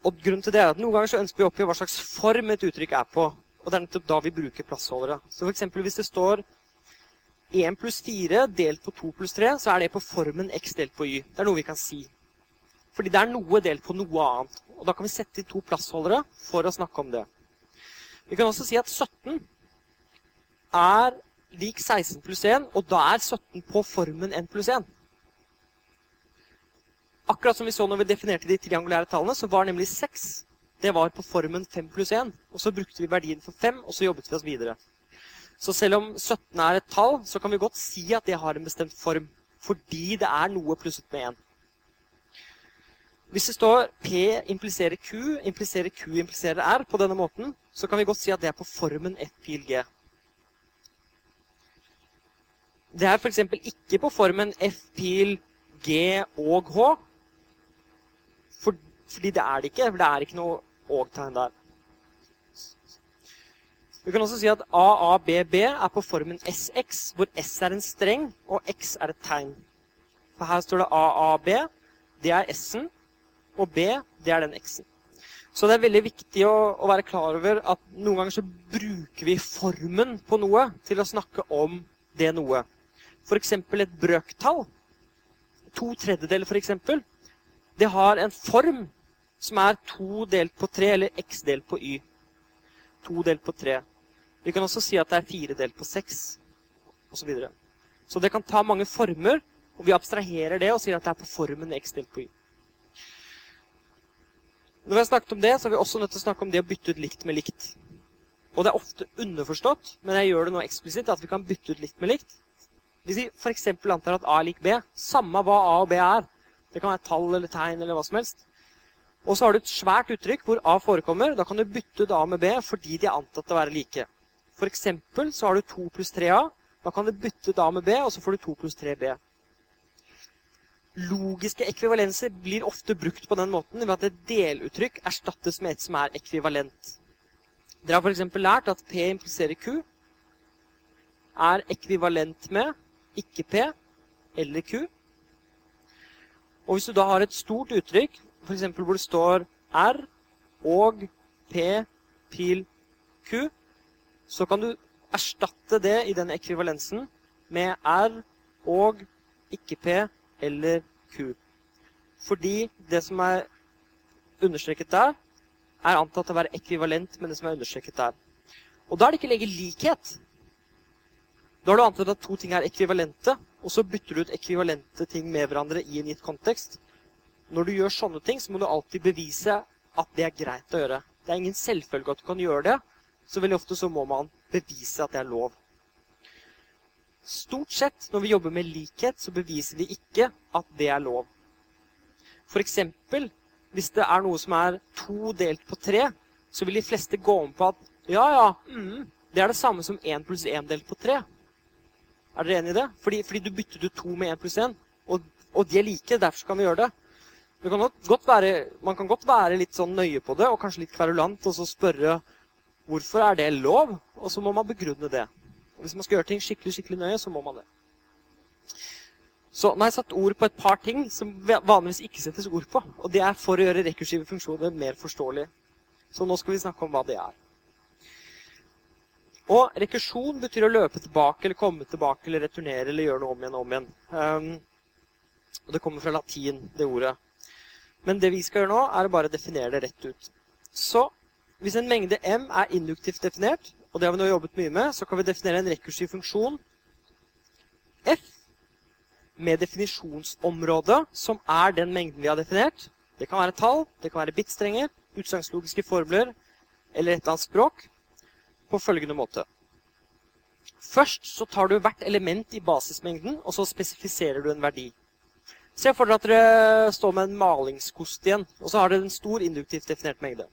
Og grunnen til det er at Noen ganger så ønsker vi å oppgi hva slags form et uttrykk er på. Og det er nettopp da vi bruker plassholdere. Så eksempel hvis det står 1 pluss 4 delt på 2 pluss 3, så er det på formen x delt på y. Det er noe vi kan si. Fordi det er noe delt på noe annet. Og da kan vi sette i to plassholdere for å snakke om det. Vi kan også si at 17 er lik 16 pluss 1, og da er 17 på formen 1 pluss 1. Akkurat som vi så når vi definerte de triangulære tallene, så var nemlig 6 det var på formen 5 pluss 1. Og så brukte vi verdien for 5, og så jobbet vi oss videre. Så selv om 17 er et tall, så kan vi godt si at det har en bestemt form. Fordi det er noe plusset med 1. Hvis det står P impliserer Q, impliserer Q impliserer R på denne måten, så kan vi godt si at det er på formen F pil G. Det er f.eks. ikke på formen F pil G og H, fordi det er det ikke. For det er ikke noe og-tegn der. Vi kan også si at AABB er på formen SX, hvor S er en streng og X er et tegn. For her står det AAB. Det er S-en. Og B, det er den X-en. Så det er veldig viktig å, å, være klar over at noen ganger så bruker vi formen på noe til å snakke om det noe. F.eks. et brøktall. To tredjedeler, f.eks. Det har en form som er 2 delt på 3, eller x delt på y. 2 delt på 3. Vi kan også si at det er 4 delt på 6, osv. Så, videre. så det kan ta mange former, og vi abstraherer det og sier at det er på formen x delt på y. Når vi har snakket om det, så er vi også nødt til å snakke om det å bytte ut likt med likt. Og det er ofte underforstått, men jeg gjør det nå eksplisitt, at vi kan bytte ut likt med likt. Hvis vi f.eks. antar at A er lik B, samme hva A og B er, det kan være tall eller tegn eller hva som helst, og så har du et svært uttrykk hvor A forekommer. Da kan du bytte ut A med B fordi de er antatt å være like. For eksempel så har du 2 pluss 3A. Da kan du bytte ut A med B, og så får du 2 pluss 3B. Logiske ekvivalenser blir ofte brukt på den måten ved at et deluttrykk erstattes med et som er ekvivalent. Dere har f.eks. lært at P impliserer Q er ekvivalent med ikke P eller Q. Og hvis du da har et stort uttrykk f.eks. hvor det står R og P pil Q, så kan du erstatte det i den ekvivalensen med R og ikke P eller Q. Fordi det som er understreket der, er antatt å være ekvivalent med det som er understreket der. Og da er det ikke lenger likhet. Da har du antatt at to ting er ekvivalente, og så bytter du ut ekvivalente ting med hverandre i en gitt kontekst. Når du gjør sånne ting, så må du alltid bevise at det er greit å gjøre. Det er ingen selvfølge at du kan gjøre det, så veldig ofte så må man bevise at det er lov. Stort sett når vi jobber med likhet, så beviser vi ikke at det er lov. Eksempel, hvis det er noe som er to delt på tre, så vil de fleste gå om på at ja, ja, mm, det er det samme som én pluss én delt på tre. Er dere enig i det? Fordi, fordi du bytter ut to med én pluss én, og, og de er like, derfor kan vi gjøre det. Kan være, man kan godt være litt sånn nøye på det, og kanskje litt kverulant, og så spørre hvorfor er det lov, og så må man begrunne det. Og hvis man skal gjøre ting skikkelig skikkelig nøye, så må man det. Så nå har jeg satt ord på et par ting som vanligvis ikke settes ord på. Og det er for å gjøre rekursive funksjoner mer forståelige. Så nå skal vi snakke om hva det er. Og rekursjon betyr å løpe tilbake eller komme tilbake eller returnere eller gjøre noe om igjen og om igjen. Um, og det kommer fra latin, det ordet. Men det vi skal gjøre nå, er å bare definere det rett ut. Så hvis en mengde M er induktivt definert, og det har vi nå jobbet mye med, så kan vi definere en rekursiv funksjon f med definisjonsområde, som er den mengden vi har definert. Det kan være tall, det kan være bitstrenger, utsagnslogiske formler eller et eller annet språk på følgende måte. Først så tar du hvert element i basismengden, og så spesifiserer du en verdi. Se for dere at dere står med en malingskost igjen, og så har dere en stor induktivt definert mengde.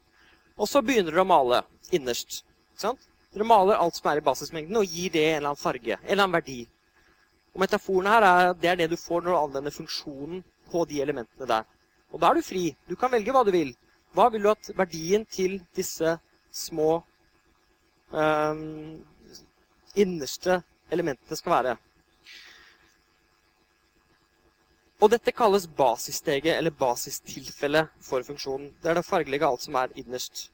Og så begynner dere å male innerst. Dere maler alt som er i basismengden, og gir det en eller annen farge, en eller annen verdi. Og Metaforen her er, det er det du får når du anvender funksjonen på de elementene der. Og da er du fri. Du kan velge hva du vil. Hva vil du at verdien til disse små um, innerste elementene skal være? Og dette kalles basissteget, eller basistilfellet for funksjonen. Det er det fargelige alt som er innerst.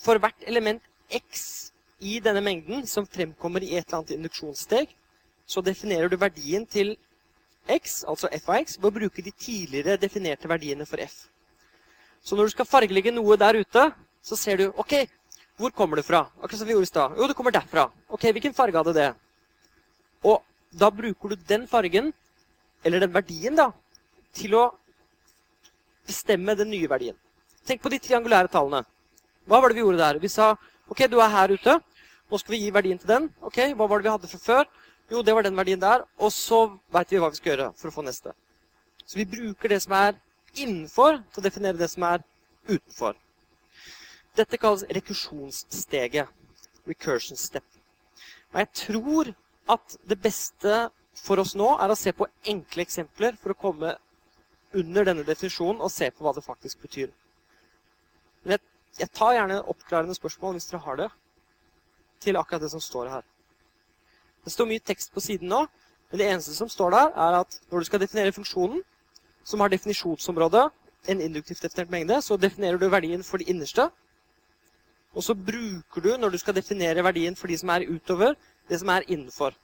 For hvert element x i denne mengden som fremkommer i et eller annet induksjonssteg, så definerer du verdien til x, altså f av x, ved å bruke de tidligere definerte verdiene for f. Så når du skal fargelegge noe der ute, så ser du OK, hvor kommer det fra? Akkurat som vi gjorde i stad. Jo, det kommer derfra. OK, hvilken farge hadde det? Og da bruker du den fargen, eller den verdien, da, til å bestemme den nye verdien. Tenk på de triangulære tallene. Hva var det vi gjorde der? Vi sa OK, du er her ute. Nå skal vi gi verdien til den. Ok, Hva var det vi hadde fra før? Jo, det var den verdien der. Og så veit vi hva vi skal gjøre for å få neste. Så vi bruker det som er innenfor, til å definere det som er utenfor. Dette kalles rekursjonssteget. Recursion step. Og jeg tror at det beste for oss nå er å se på enkle eksempler for å komme under denne definisjonen og se på hva det faktisk betyr. Men jeg, jeg tar gjerne oppklarende spørsmål hvis dere har det, til akkurat det som står her. Det står mye tekst på siden nå, men det eneste som står der, er at når du skal definere funksjonen, som har definisjonsområdet, en induktivt definert mengde, så definerer du verdien for de innerste. Og så bruker du, når du skal definere verdien for de som er utover, det som er innenfor.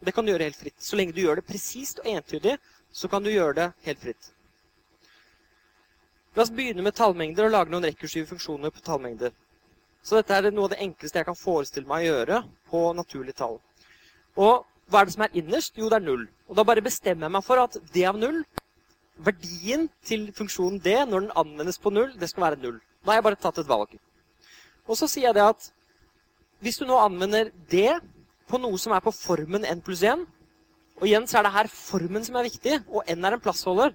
Det kan du gjøre helt fritt. Så lenge du gjør det presist og entydig, så kan du gjøre det helt fritt. La oss begynne med tallmengder og lage noen rekursive funksjoner på tallmengder. Så dette er noe av det enkleste jeg kan forestille meg å gjøre på naturlige tall. Og hva er det som er innerst? Jo, det er null. Og da bare bestemmer jeg meg for at det av null, verdien til funksjonen d når den anvendes på null, det skal være null. Da har jeg bare tatt et valg. Og så sier jeg det at hvis du nå anvender d på noe som er på formen n pluss 1. Og igjen så er det her formen som er viktig, og n er en plassholder.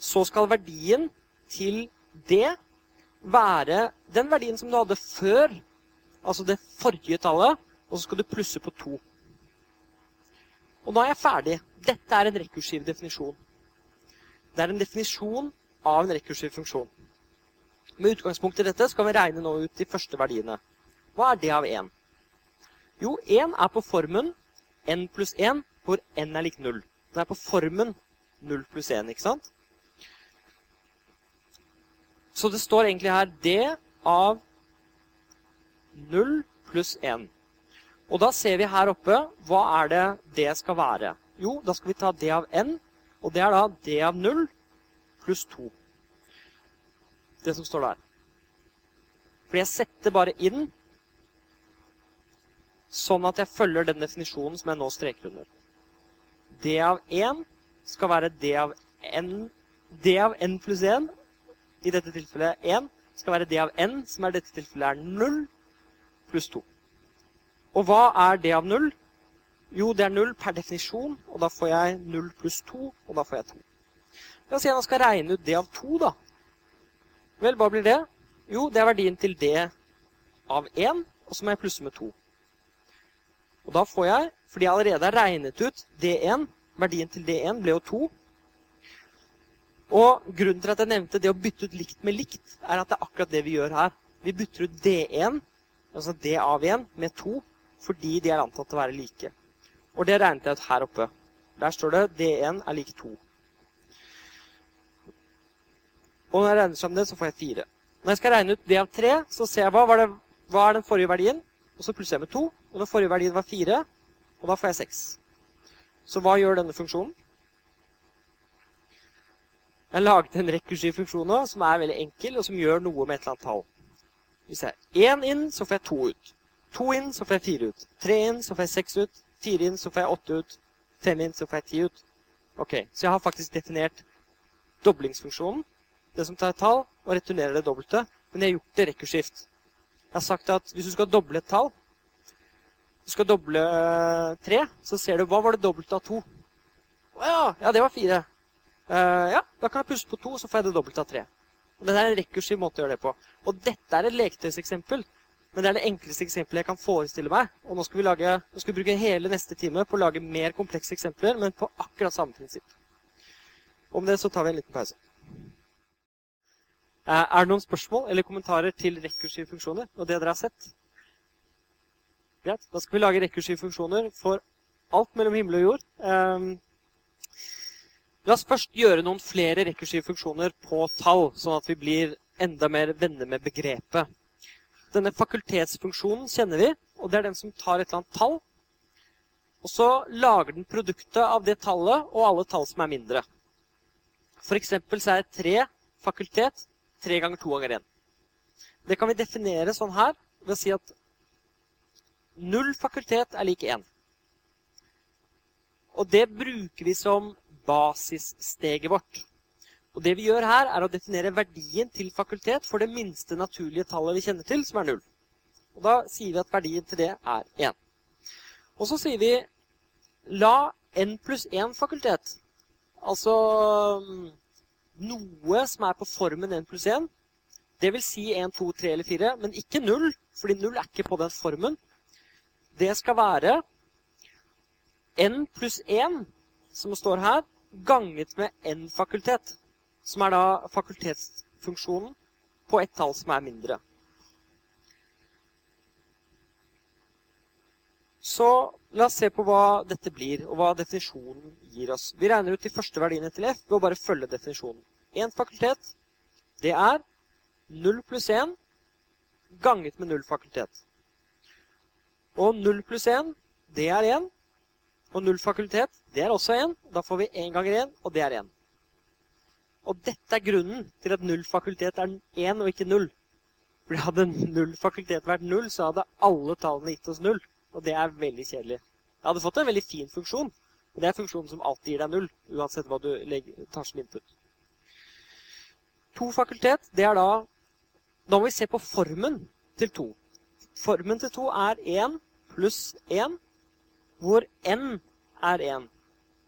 Så skal verdien til d være den verdien som du hadde før, altså det forrige tallet, og så skal du plusse på 2. Og nå er jeg ferdig. Dette er en rekursiv definisjon. Det er en definisjon av en rekursiv funksjon. Med utgangspunkt i dette skal vi regne nå ut de første verdiene. Hva er det av 1? Jo, 1 er på formen n pluss 1, hvor n er lik 0. Den er på formen 0 pluss 1, ikke sant? Så det står egentlig her d av 0 pluss 1. Og da ser vi her oppe hva er det det skal være. Jo, da skal vi ta d av n, og det er da d av 0 pluss 2. Det som står der. For jeg setter bare inn sånn at jeg følger den definisjonen som jeg nå streker under. D av 1 skal være D av n D av n pluss 1, i dette tilfellet 1, skal være D av n, som i dette tilfellet er 0, pluss 2. Og hva er D av 0? Jo, det er 0 per definisjon, og da får jeg 0 pluss 2, og da får jeg 2. La oss si at skal regne ut D av 2, da. Vel, hva blir det? Jo, det er verdien til D av 1, og så må jeg plusse med 2. Og da får jeg, fordi jeg allerede har regnet ut D1, verdien til D1 ble jo 2. Og grunnen til at jeg nevnte det å bytte ut likt med likt, er at det er akkurat det vi gjør her. Vi bytter ut D1, altså D av 1, med 2, fordi de er antatt å være like. Og det regnet jeg ut her oppe. Der står det D1 er lik 2. Og når jeg regner sammen det, så får jeg 4. Når jeg skal regne ut D av 3, så ser jeg hva, det, hva er den forrige verdien. Og så plusser jeg med 2. Og den forrige verdien var 4, og da får jeg 6. Så hva gjør denne funksjonen? Jeg laget en rekursiv funksjon nå, som er veldig enkel, og som gjør noe med et eller annet tall. Hvis jeg har 1 inn, så får jeg to ut. To inn, så får jeg fire ut. Tre inn, så får jeg seks ut. Fire inn, så får jeg åtte ut. Fem inn, så får jeg ti ut. Ok, Så jeg har faktisk definert doblingsfunksjonen, det som tar et tall, og returnerer det dobbelte. Men jeg har gjort det rekursivt. Jeg har sagt at hvis du skal doble et tall, du skal doble eh, tre, så ser du hva var det dobbelte av to. Å ja, ja, det var fire. Uh, ja, da kan jeg pusse på to, så får jeg det dobbelte av tre. Og Dette er en rekursiv måte å gjøre det på. Og dette er et leketøyseksempel. Men det er det enkleste eksempelet jeg kan forestille meg. Og nå skal vi, lage, nå skal vi bruke hele neste time på å lage mer komplekse eksempler, men på akkurat samme prinsipp. Om det så tar vi en liten pause. Uh, er det noen spørsmål eller kommentarer til rekursive funksjoner og det dere har sett? Greit. Da skal vi lage rekursive funksjoner for alt mellom himmel og jord. Um, La oss først gjøre noen flere rekursive funksjoner på tall, sånn at vi blir enda mer venner med begrepet. Denne fakultetsfunksjonen kjenner vi, og det er den som tar et eller annet tall. Og så lager den produktet av det tallet og alle tall som er mindre. For eksempel så er tre fakultet tre ganger to ganger én. Det kan vi definere sånn her ved å si at null fakultet er lik én. Og det bruker vi som basissteget vårt. Og Det vi gjør her, er å definere verdien til fakultet for det minste naturlige tallet vi kjenner til, som er null. Og Da sier vi at verdien til det er 1. Og så sier vi la n pluss 1 fakultet, altså mm, noe som er på formen n pluss 1, det vil si 1, 2, 3 eller 4, men ikke 0, fordi 0 er ikke på den formen. Det skal være n pluss 1 som står her, ganget med n fakultet. Som er da fakultetsfunksjonen på et tall som er mindre. Så la oss se på hva dette blir, og hva definisjonen gir oss. Vi regner ut de første verdiene til f ved å bare følge definisjonen. Én fakultet, det er 0 pluss 1 ganget med 0 fakultet. Og 0 pluss 1, det er 1. Og 0 fakultet, det er også 1. Da får vi 1 ganger 1, og det er 1. Og dette er grunnen til at 0 fakultet er 1 og ikke 0. For hadde 0 fakultet vært 0, så hadde alle tallene gitt oss 0. Og det er veldig kjedelig. Det hadde fått en veldig fin funksjon. Men det er funksjonen som alltid gir deg 0, uansett hva du legger, tar som input. To fakultet, det er da Da må vi se på formen til 2. Formen til 2 er 1 pluss 1 hvor n er 1.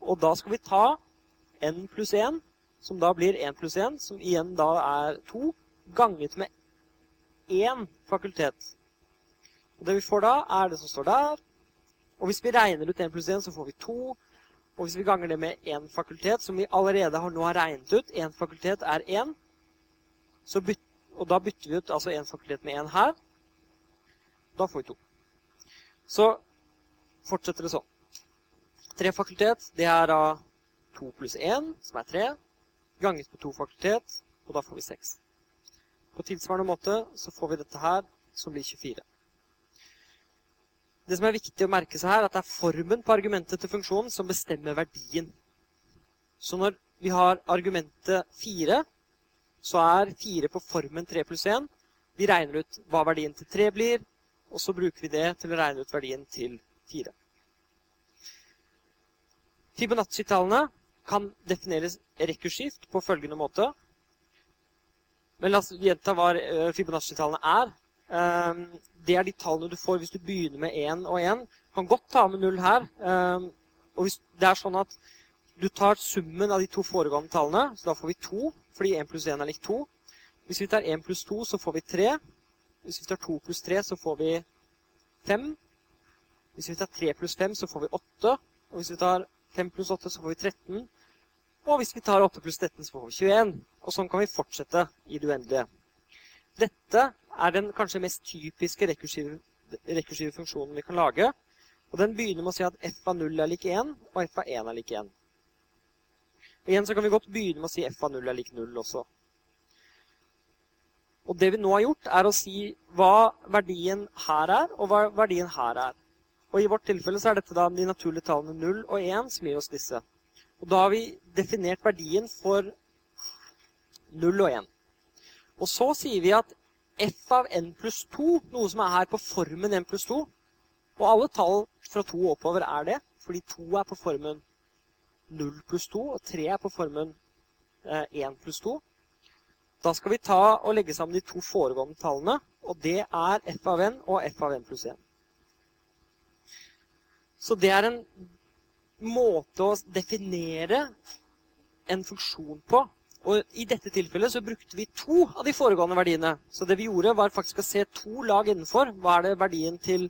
Og da skal vi ta n pluss 1, som da blir 1 pluss 1, som igjen da er 2, ganget med 1 fakultet. Og det vi får da, er det som står der. Og hvis vi regner ut 1 pluss 1, så får vi 2. Og hvis vi ganger det med 1 fakultet, som vi allerede har nå har regnet ut 1 fakultet er 1. Byt, og da bytter vi ut altså 1 fakultet med 1 her. Da får vi 2. Så fortsetter det sånn. Tre fakultet, det er da 2 pluss 1, som er 3, ganget på to fakultet, og da får vi 6. På tilsvarende måte så får vi dette her, som blir 24. Det som er viktig å merke seg her, er at det er formen på argumentet til funksjonen som bestemmer verdien. Så når vi har argumentet 4, så er 4 på formen 3 pluss 1. Vi regner ut hva verdien til 3 blir, og så bruker vi det til å regne ut verdien til 4. 4. Fibonacci-tallene kan defineres rekursivt på følgende måte. Men la oss gjenta hva eh, Fibonacci-tallene er. Ehm, det er de tallene du får hvis du begynner med 1 og 1. Du kan godt ta med 0 her. Ehm, og hvis det er sånn at du tar summen av de to foregående tallene, så da får vi 2, fordi 1 pluss 1 er lik 2. Hvis vi tar 1 pluss 2, så får vi 3. Hvis vi tar 2 pluss 3, så får vi 5. Hvis vi tar 3 pluss 5, så får vi 8. Og hvis vi tar 5 pluss 8, så får vi 13. Og hvis vi tar 8 pluss 13, så får vi 21. Og sånn kan vi fortsette i det uendelige. Dette er den kanskje mest typiske rekursive, rekursive funksjonen vi kan lage. Og den begynner med å si at f av 0 er lik 1, og f av 1 er lik 1. Og igjen så kan vi godt begynne med å si f av 0 er lik 0 også. Og det vi nå har gjort, er å si hva verdien her er, og hva verdien her er. Og I vårt tilfelle så er dette da de naturlige tallene 0 og 1 som gir oss disse. Og Da har vi definert verdien for 0 og 1. Og så sier vi at f av n pluss 2, noe som er her på formen n pluss 2. Og alle tall fra 2 og oppover er det, fordi 2 er på formen 0 pluss 2, og 3 er på formen eh, 1 pluss 2. Da skal vi ta og legge sammen de to foregående tallene, og det er f av n og f av n pluss 1. Så det er en måte å definere en funksjon på. Og i dette tilfellet så brukte vi to av de foregående verdiene. Så det vi gjorde, var faktisk å se to lag innenfor. Hva er det verdien til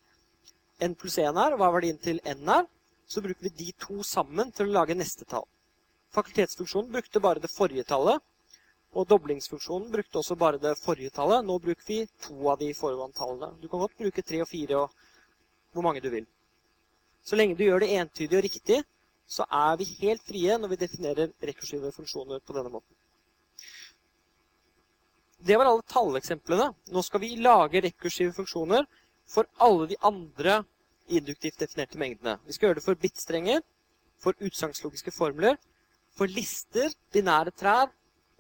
n pluss 1 er, og hva er verdien til n er? Så bruker vi de to sammen til å lage neste tall. Fakultetsfunksjonen brukte bare det forrige tallet. Og doblingsfunksjonen brukte også bare det forrige tallet. Nå bruker vi to av de foregående tallene. Du kan godt bruke tre og fire og hvor mange du vil. Så lenge du gjør det entydig og riktig, så er vi helt frie når vi definerer rekursive funksjoner på denne måten. Det var alle talleksemplene. Nå skal vi lage rekursive funksjoner for alle de andre induktivt definerte mengdene. Vi skal gjøre det for bitstrenger, for utsagnslogiske formler, for lister, binære trær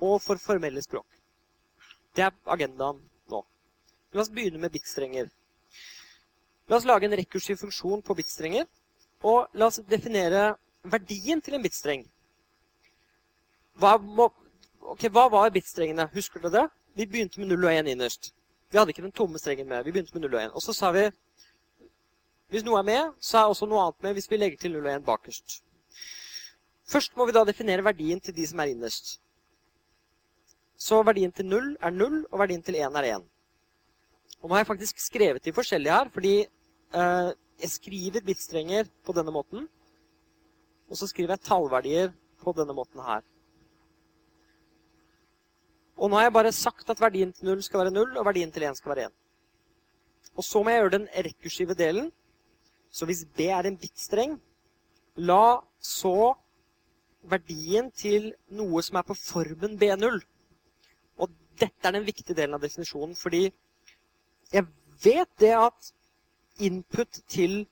og for formelle språk. Det er agendaen nå. La oss begynne med bitstrenger. La oss lage en rekursiv funksjon på bitstrenger. Og la oss definere verdien til en bitstreng. Hva, må, okay, hva var bitstrengene? Husker dere det? Vi begynte med 0 og 1 innerst. Vi hadde ikke den tomme strengen med. Vi begynte med 0 og 1. Og så sa vi hvis noe er med, så er også noe annet med hvis vi legger til 0 og 1 bakerst. Først må vi da definere verdien til de som er innerst. Så verdien til 0 er 0, og verdien til 1 er 1. Og nå har jeg faktisk skrevet de forskjellige her, fordi eh, jeg skriver bitstrenger på denne måten. Og så skriver jeg tallverdier på denne måten her. Og nå har jeg bare sagt at verdien til 0 skal være 0, og verdien til 1 skal være 1. Og så må jeg gjøre den rekursive delen. Så hvis B er en bitstreng, la så verdien til noe som er på formen B0. Dette er den viktige delen av definisjonen, fordi jeg vet det at input til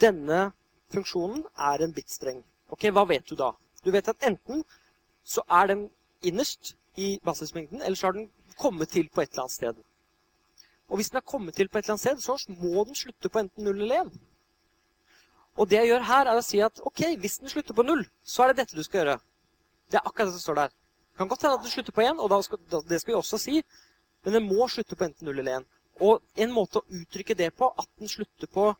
denne funksjonen er en bitstreng. Ok, Hva vet du da? Du vet at enten så er den innerst i basismengden, eller så har den kommet til på et eller annet sted. Og hvis den har kommet til på et eller annet sted, så må den slutte på enten 0 eller 1. Og det jeg gjør her, er å si at ok, hvis den slutter på 0, så er det dette du skal gjøre. Det er akkurat det som står der. Kan godt hende at det slutter på 1, og skal, det skal vi også si, men det må slutte på enten 0 eller 1. Og en måte å uttrykke det på, at den slutter på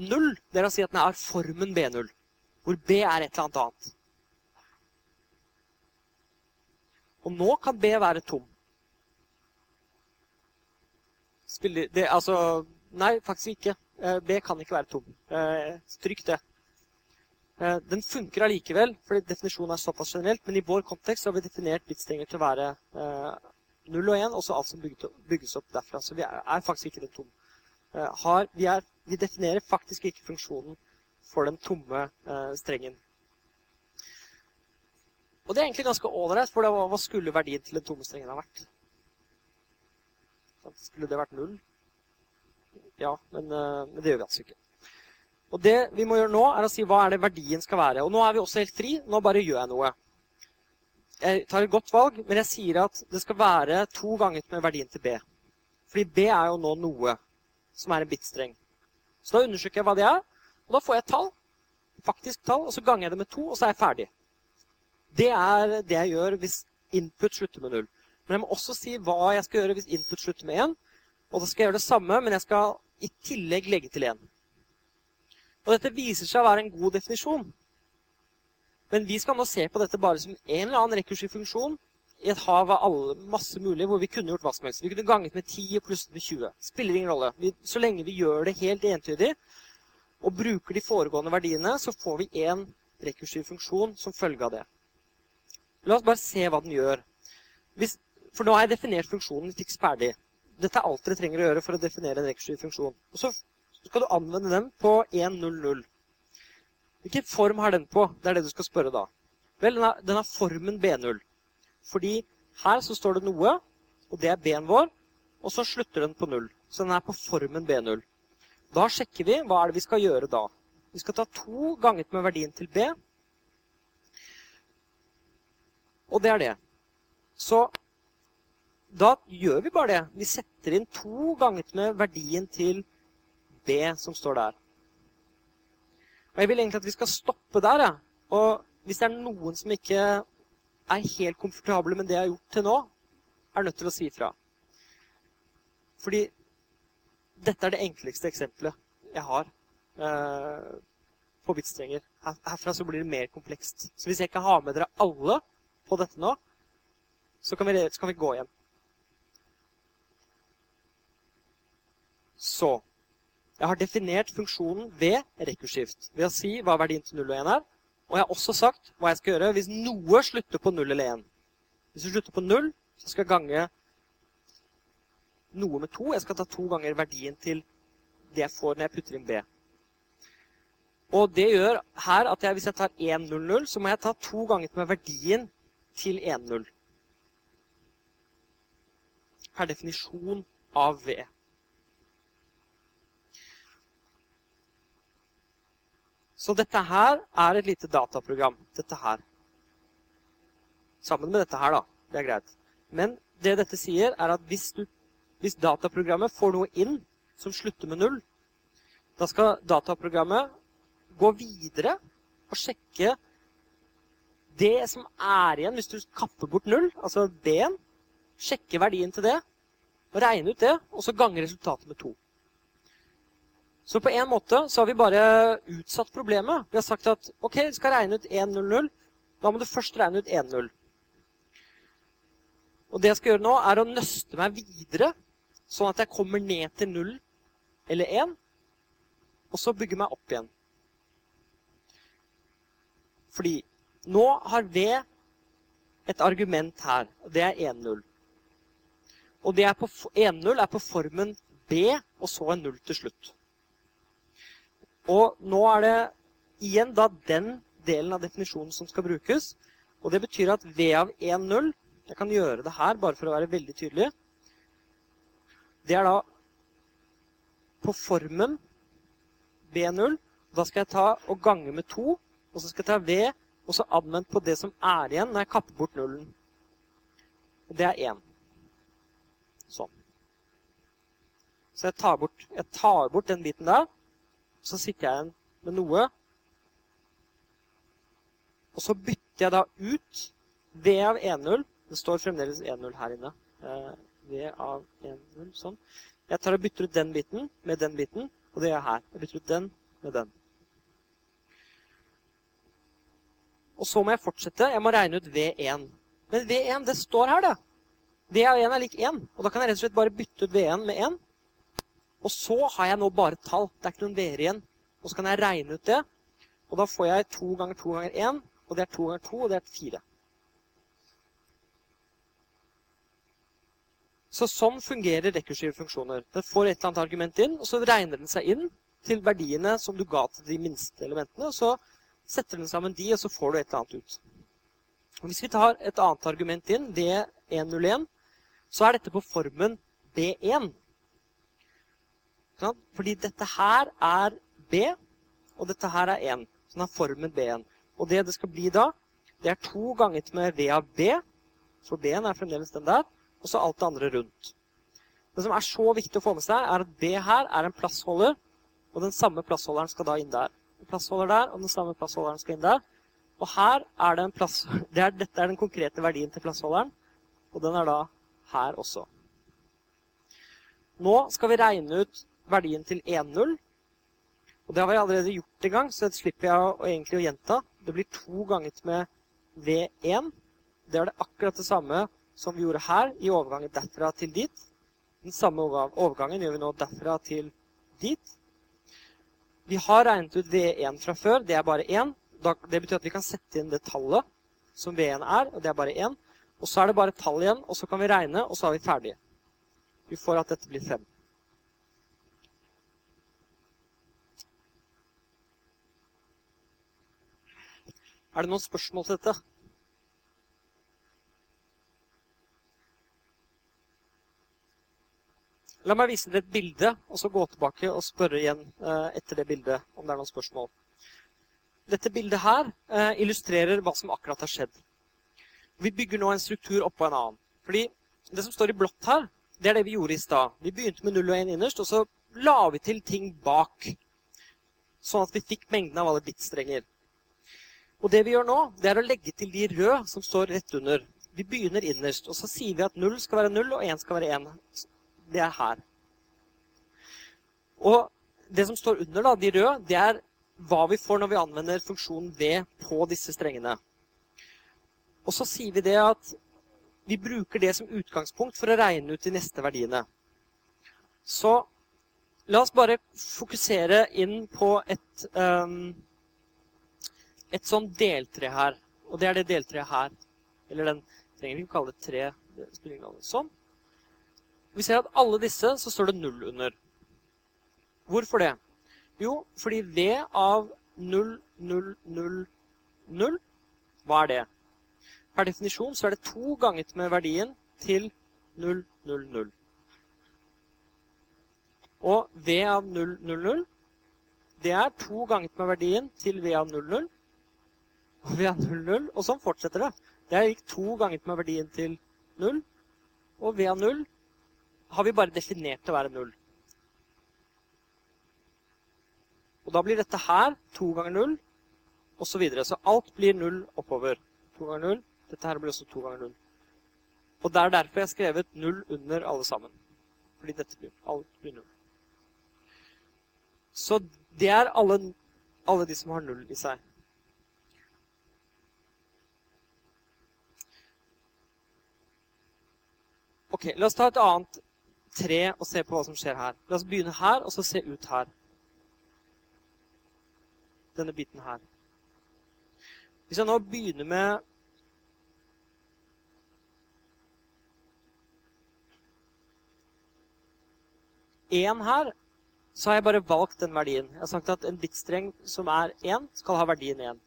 0, det er å si at den er formen B0, hvor B er et eller annet annet. Og nå kan B være tom. Spiller, det, altså Nei, faktisk ikke. Eh, B kan ikke være tom. Stryk det. Eh, den funker allikevel, fordi definisjonen er såpass generelt, men i vår kontekst har vi definert bitstenger til å være 0 og 1, og så alt som bygges opp derfra. Så vi er, faktisk ikke den tom. Vi, er, vi, definerer faktisk ikke funksjonen for den tomme strengen. Og det er egentlig ganske ålreit, for hva skulle verdien til den tomme strengen ha vært? Skulle det vært null? Ja, men, eh, men det gjør vi altså ikke. Og det vi må gjøre nå, er å si hva er det verdien skal være. Og nå er vi også helt fri. Nå bare gjør jeg noe. Jeg tar et godt valg, men jeg sier at det skal være to ganger med verdien til B. Fordi B er jo nå noe som er en bitstreng. Så da undersøker jeg hva det er, og da får jeg et tall. Faktisk tall, og så ganger jeg det med to, og så er jeg ferdig. Det er det jeg gjør hvis input slutter med null. Men jeg må også si hva jeg skal gjøre hvis input slutter med én. Og da skal jeg gjøre det samme, men jeg skal i tillegg legge til 1. Og dette viser seg å være en god definisjon. Men vi skal nå se på dette bare som en eller annen rekursiv funksjon i et hav av alle, masse mulig, hvor vi kunne gjort hva som helst. Vi kunne ganget med 10 og plusset med 20. Spiller ingen rolle. Vi, så lenge vi gjør det helt entydig og bruker de foregående verdiene, så får vi en rekursiv funksjon som følge av det. La oss bare se hva den gjør. Hvis, for nå har jeg definert funksjonen fiks ferdig. Dette er alt dere trenger å gjøre for å definere en rekursiv funksjon. Og så skal du anvende den på 1.0.0. Hvilken form har den på? Det er det du skal spørre da. Vel, den har, den har formen B0. Fordi her så står det noe, og det er B-en vår, og så slutter den på 0. Så den er på formen B0. Da sjekker vi hva er det vi skal gjøre da. Vi skal ta to ganget med verdien til B, Og det er det. Så da gjør vi bare det. Vi setter inn to ganger med verdien til B som står der. Og Jeg vil egentlig at vi skal stoppe der. Ja. Og hvis det er noen som ikke er helt komfortable med det jeg har gjort til nå, er nødt til å si fra. Fordi dette er det enkleste eksempelet jeg har eh, på bitstrenger. Her, herfra så blir det mer komplekst. Så hvis jeg ikke har med dere alle på dette nå, så kan vi, så kan vi gå hjem. Så jeg har definert funksjonen ved rekurskift ved å si hva verdien til 0 og 1 er. Og jeg har også sagt hva jeg skal gjøre hvis noe slutter på 0 eller 1. Hvis du slutter på 0, så skal jeg gange noe med 2. Jeg skal ta to ganger verdien til det jeg får når jeg putter inn B. Og det gjør her at jeg, hvis jeg tar 1, 0, 0, så må jeg ta to ganger med verdien til 1, 0. Per definisjon av V. Så dette her er et lite dataprogram. Dette her. Sammen med dette her, da. Det er greit. Men det dette sier, er at hvis, du, hvis dataprogrammet får noe inn som slutter med null, da skal dataprogrammet gå videre og sjekke det som er igjen hvis du kapper bort null, altså B-en. Sjekke verdien til det, regne ut det, og så gange resultatet med to. Så på en måte så har vi bare utsatt problemet. Vi har sagt at ok, du skal regne ut 1.00. Da må du først regne ut 1.0. Og det jeg skal gjøre nå, er å nøste meg videre, sånn at jeg kommer ned til 0 eller 1, og så bygge meg opp igjen. Fordi nå har V et argument her, og det er 1.0. Og 1.0 er på formen B, og så en 0 til slutt. Og nå er det igjen da den delen av definisjonen som skal brukes. Og det betyr at V av 1,0 Jeg kan gjøre det her bare for å være veldig tydelig. Det er da på formen B0. Da skal jeg ta og gange med 2. Og så skal jeg ta V og så anvendt på det som er igjen når jeg kapper bort nullen. Og det er 1. Sånn. Så jeg tar, bort, jeg tar bort den biten der. Så sitter jeg igjen med noe. Og så bytter jeg da ut V av 1-0. Det står fremdeles 1-0 her inne. Eh, v av 1-0, sånn. Jeg tar og bytter ut den biten med den biten, og det gjør jeg her. Jeg bytter ut den med den. Og så må jeg fortsette. Jeg må regne ut V1. Men V1, det står her, det. V av 1 er lik 1. Og da kan jeg rett og slett bare bytte ut V1 med 1. Og så har jeg nå bare tall. Det er ikke noen v-er igjen. Og så kan jeg regne ut det. Og da får jeg 2 ganger 2 ganger 1, og det er 2 ganger 2, og det er 4. Så sånn fungerer rekursive funksjoner. Den får et eller annet argument inn, og så regner den seg inn til verdiene som du ga til de minste elementene. og Så setter den sammen de, og så får du et eller annet ut. Og hvis vi tar et annet argument inn, D101, så er dette på formen B1. Fordi dette her er B, og dette her er 1. Så den har formen B1. Og det det skal bli da, det er to ganger med V av B. For B-en er fremdeles den der. Og så alt det andre rundt. Det som er så viktig å få med seg, er at B her er en plassholder. Og den samme plassholderen skal da inn der. En plassholder der, og den samme plassholderen skal inn der. Og her er det en plass... Det er, dette er den konkrete verdien til plassholderen. Og den er da her også. Nå skal vi regne ut verdien til 1,0. Og det har vi allerede gjort en gang, så det slipper jeg å, egentlig å gjenta. Det blir to ganger med V1. Det er det akkurat det samme som vi gjorde her i overgangen derfra til dit. Den samme overgangen gjør vi nå derfra til dit. Vi har regnet ut V1 fra før. Det er bare 1. Det betyr at vi kan sette inn det tallet som V1 er, og det er bare 1. Og så er det bare tall igjen, og så kan vi regne, og så er vi ferdige. Vi får at dette blir 5. Er det noen spørsmål til dette? La meg vise dere et bilde, og så gå tilbake og spørre igjen eh, etter det bildet om det er noen spørsmål. Dette bildet her eh, illustrerer hva som akkurat har skjedd. Vi bygger nå en struktur oppå en annen. Fordi det som står i blått her, det er det vi gjorde i stad. Vi begynte med 0 og 1 innerst, og så la vi til ting bak. Sånn at vi fikk mengden av alle bitstrenger. Og det vi gjør nå, det er å legge til de røde som står rett under. Vi begynner innerst, og så sier vi at 0 skal være 0, og 1 skal være 1. Det er her. Og det som står under, da, de røde, det er hva vi får når vi anvender funksjonen v på disse strengene. Og så sier vi det at vi bruker det som utgangspunkt for å regne ut de neste verdiene. Så la oss bare fokusere inn på et, um, et sånn deltre her. Og det er det deltreet her. Eller den trenger vi ikke kalle det tre. det spiller ingen rolle. Sånn. Vi ser at alle disse så står det null under. Hvorfor det? Jo, fordi V av 0, 0, 0, 0, hva er det? Per definisjon så er det to ganget med verdien til 0, 0, 0. Og V av 0, 0, 0, det er to ganget med verdien til V av 0, 0. Og V av 0, 0, og sånn fortsetter det. Det gikk to ganger med verdien til 0. Og V av 0 har vi bare definert til å være 0. Og da blir dette her 2 ganger 0, osv. Så, videre. så alt blir 0 oppover. 2 ganger 0. Dette her blir også 2 ganger 0. Og det er derfor jeg har skrevet 0 under alle sammen. Fordi dette blir, alt blir 0. Så det er alle, alle de som har 0 i seg. Ok, La oss ta et annet tre og se på hva som skjer her. La oss begynne her, og så se ut her denne biten her. Hvis jeg nå begynner med én her, så har jeg bare valgt den verdien. Jeg har sagt at en bitstreng som er 1, skal ha verdien 1.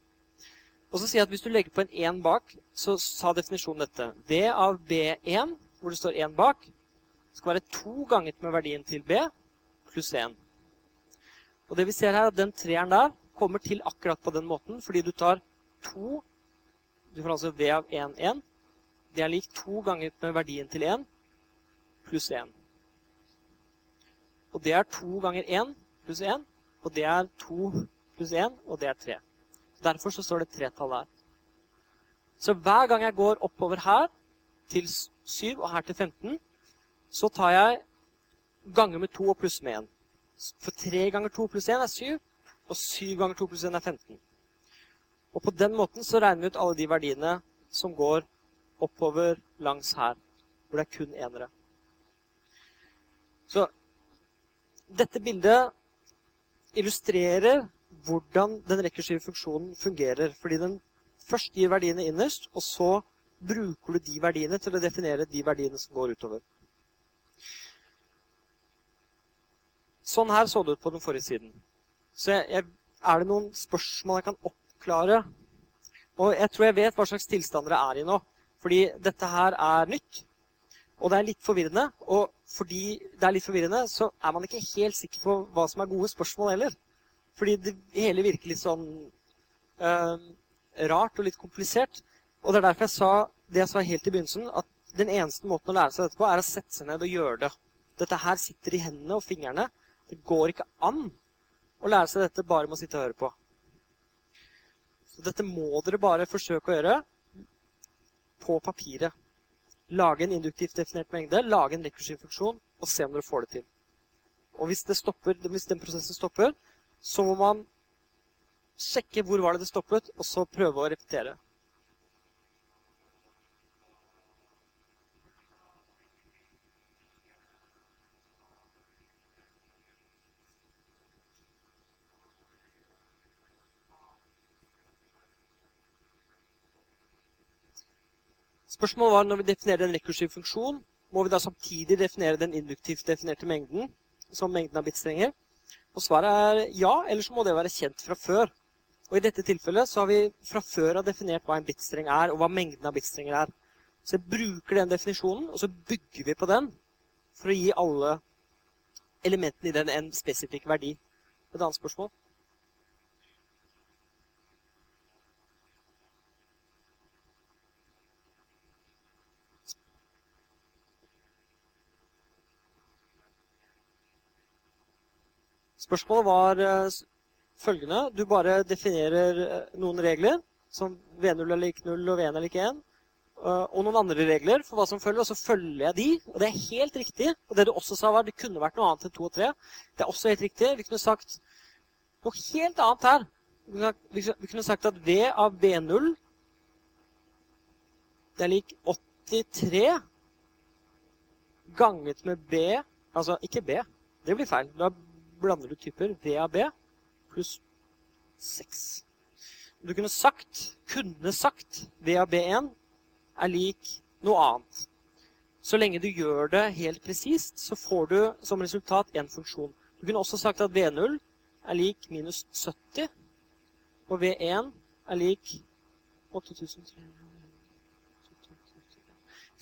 Og så sier jeg at hvis du legger på en 1 bak, så sa definisjonen dette. V av B1, hvor det står 1 bak, skal være to ganget med verdien til B pluss 1. Og det vi ser her, at den treeren der kommer til akkurat på den måten, fordi du tar 2 Du får altså V av 1, 1. Det er lik to ganger med verdien til 1 pluss 1. Og det er to ganger 1 pluss 1, og det er 2 pluss 1, og det er 3. Derfor så står det tretall der. Så hver gang jeg går oppover her til 7 og her til 15, så tar jeg ganger med 2 og pluss med 1. For 3 ganger 2 pluss 1 er 7, og 7 ganger 2 pluss 1 er 15. Og på den måten så regner vi ut alle de verdiene som går oppover langs her, hvor det er kun enere. Så dette bildet illustrerer hvordan den rekursive funksjonen fungerer. Fordi den først gir verdiene innerst, og så bruker du de verdiene til å definere de verdiene som går utover. Sånn her så det ut på den forrige siden. Så jeg, jeg, er det noen spørsmål jeg kan oppklare? Og jeg tror jeg vet hva slags tilstander det er i nå. Fordi dette her er nytt, og det er litt forvirrende. Og fordi det er litt forvirrende, så er man ikke helt sikker på hva som er gode spørsmål heller. Fordi det hele virker litt sånn øh, rart og litt komplisert. Og det er derfor jeg sa det jeg sa helt i begynnelsen, at den eneste måten å lære seg dette på, er å sette seg ned og gjøre det. Dette her sitter i hendene og fingrene. Det går ikke an å lære seg dette bare med å sitte og høre på. Så dette må dere bare forsøke å gjøre på papiret. Lage en induktivt definert mengde, lage en rekursiv funksjon, og se om dere får det til. Og hvis, det stopper, hvis den prosessen stopper, så må man sjekke hvor var det det stoppet, og så prøve å repetere. Spørsmålet var når vi definerer en rekursiv funksjon, må vi da samtidig definere den induktivt definerte mengden som mengden av bitstrenger? Og svaret er ja, eller så må det være kjent fra før. Og I dette tilfellet så har vi fra før av definert hva en bitstreng er, og hva mengden av bitstrenger er. Så jeg bruker den definisjonen, og så bygger vi på den for å gi alle elementene i den en spesifikk verdi. Et annet spørsmål? Spørsmålet var eh, følgende. Du bare definerer eh, noen regler, som V0 er lik 0 og V1 er lik 1, eh, og noen andre regler for hva som følger, og så følger jeg de. Og det er helt riktig. Og det du også sa, var det kunne vært noe annet enn 2 og 3. Det er også helt riktig. Vi kunne sagt noe helt annet her. Vi kunne, sagt at V av V0 det er lik 83 ganget med B Altså ikke B. Det blir feil. Da blander du typer VAB pluss 6. Du kunne sagt, kunne sagt, V av B1 er lik noe annet. Så lenge du gjør det helt presist, så får du som resultat en funksjon. Du kunne også sagt at V0 er lik minus 70, og V1 er lik 8300.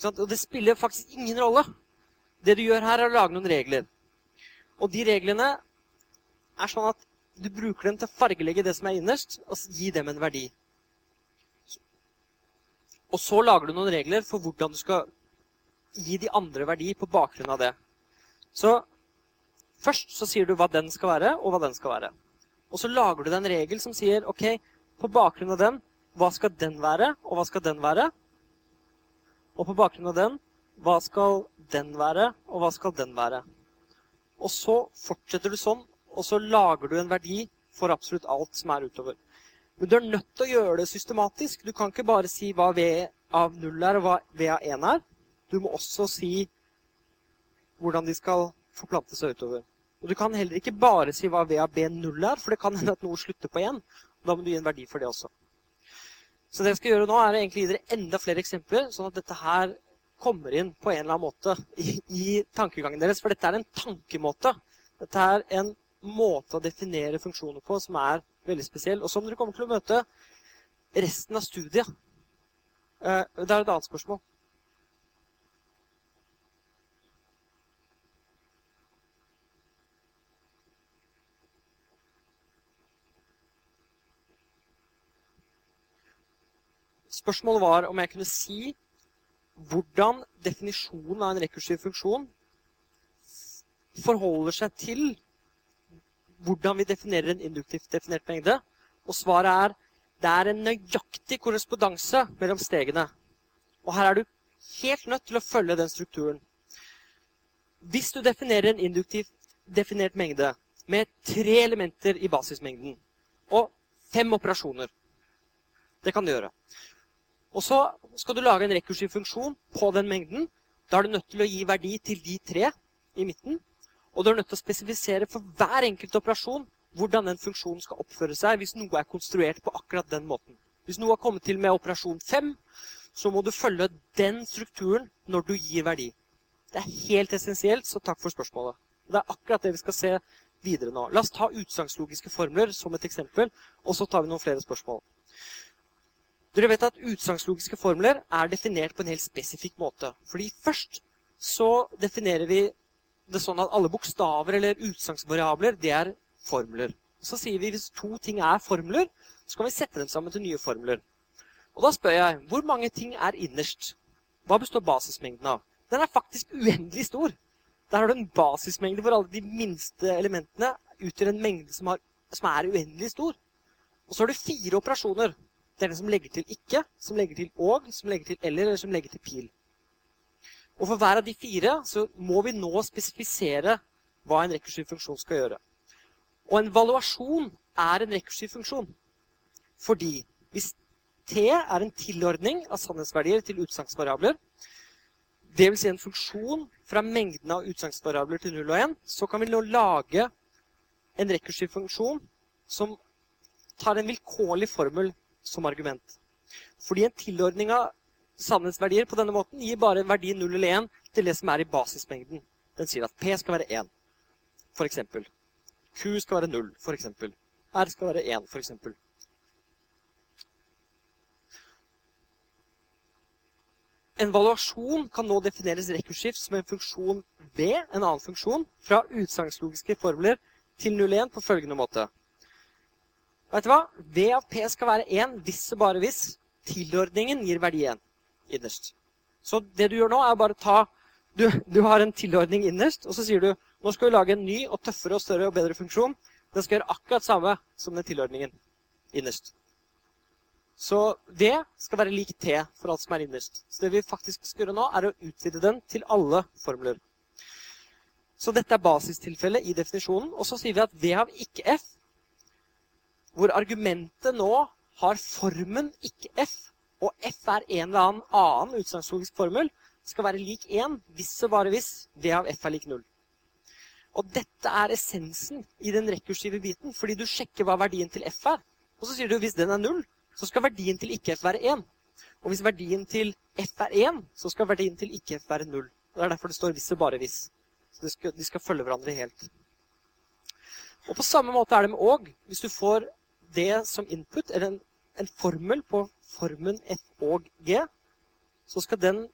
Og det spiller faktisk ingen rolle. Det du gjør her, er å lage noen regler. Og de reglene er sånn at du bruker dem til å fargelegge det som er innerst, og gi dem en verdi. Og så lager du noen regler for hvordan du skal gi de andre verdi på bakgrunn av det. Så først så sier du hva den skal være, og hva den skal være. Og så lager du deg en regel som sier ok, på bakgrunn av den, hva skal den være, og hva skal den være? Og på bakgrunn av den, hva skal den være, og hva skal den være? Og så fortsetter du sånn, og så lager du en verdi for absolutt alt som er utover. Men du er nødt til å gjøre det systematisk. Du kan ikke bare si hva V av 0 er, og hva V av 1 er. Du må også si hvordan de skal forplante seg utover. Og du kan heller ikke bare si hva V av B0 er, for det kan hende at noe slutter på 1. Da må du gi en verdi for det også. Så det jeg skal gjøre nå, er å gi dere enda flere eksempler, sånn at dette her kommer inn på en eller annen måte i, i tankegangen deres. For dette er en tankemåte. Dette er en måte å definere funksjoner på som er veldig spesiell, og som dere kommer til å møte resten av studiet. Eh, Det er et annet spørsmål. Spørsmålet var om jeg kunne si hvordan definisjonen av en rekursiv funksjon forholder seg til hvordan vi definerer en induktivt definert mengde. Og svaret er det er en nøyaktig korrespondanse mellom stegene. Og her er du helt nødt til å følge den strukturen. Hvis du definerer en induktivt definert mengde med tre elementer i basismengden og fem operasjoner Det kan du gjøre. Og så skal du lage en rekursiv funksjon på den mengden. Da er du nødt til å gi verdi til de tre i midten. Og du er nødt til å spesifisere for hver enkelt operasjon hvordan den funksjonen skal oppføre seg hvis noe er konstruert på akkurat den måten. Hvis noe har kommet til med operasjon 5, så må du følge den strukturen når du gir verdi. Det er helt essensielt, så takk for spørsmålet. Det er akkurat det vi skal se videre nå. La oss ta utsagnslogiske formler som et eksempel, og så tar vi noen flere spørsmål. Dere vet at utsagnslogiske formler er definert på en helt spesifikk måte. Fordi først så definerer vi det sånn at alle bokstaver eller utsagnsvariabler, er formler. Så sier vi hvis to ting er formler, så kan vi sette dem sammen til nye formler. Og da spør jeg, hvor mange ting er innerst? Hva består basismengden av? Den er faktisk uendelig stor. Der har du en basismengde hvor alle de minste elementene utgjør en mengde som, har, som er uendelig stor. Og så har du fire operasjoner. Det er den som legger til ikke, som legger til og, som legger til eller, eller som legger til pil. Og for hver av de fire så må vi nå spesifisere hva en rekursiv funksjon skal gjøre. Og en valuasjon er en rekursiv funksjon. Fordi hvis T er en tilordning av sannhetsverdier til utsagnsvariabler, dvs. Si en funksjon fra mengden av utsagnsvariabler til 0 og 1, så kan vi nå lage en rekursiv funksjon som tar en vilkårlig formel som argument. Fordi en tilordning av sannhetsverdier på denne måten gir bare verdi 0 eller 1 til det som er i basismengden. Den sier at P skal være 1, for eksempel. Q skal være 0, for eksempel. R skal være 1, for eksempel. En valuasjon kan nå defineres rekursivt som en funksjon ved en annen funksjon, fra utsagnslogiske formler til 0,1 på følgende måte. Vet du hva? V av P skal være 1 hvis og bare hvis tilordningen gir verdi 1 innerst. Så det du gjør nå, er bare ta du, du har en tilordning innerst, og så sier du Nå skal vi lage en ny og tøffere og større og bedre funksjon. Den skal gjøre akkurat samme som den tilordningen innerst. Så V skal være lik T for alt som er innerst. Så det vi faktisk skal gjøre nå, er å utvide den til alle formler. Så dette er basistilfellet i definisjonen. Og så sier vi at V av ikke F, hvor argumentet nå har formen ikke F, og F er en eller annen annen utsagnslogisk formel, skal være lik 1 hvis og bare hvis V av F er lik 0. Og dette er essensen i den rekursive biten, fordi du sjekker hva verdien til F er. Og så sier du hvis den er 0, så skal verdien til ikke F være 1. Og hvis verdien til F er 1, så skal verdien til ikke F være 0. Og Det er derfor det står hvis og bare hvis. Så de skal, de skal følge hverandre helt. Og på samme måte er det med og. Hvis du får det som input, eller en, en formel på formen F og G, så skal den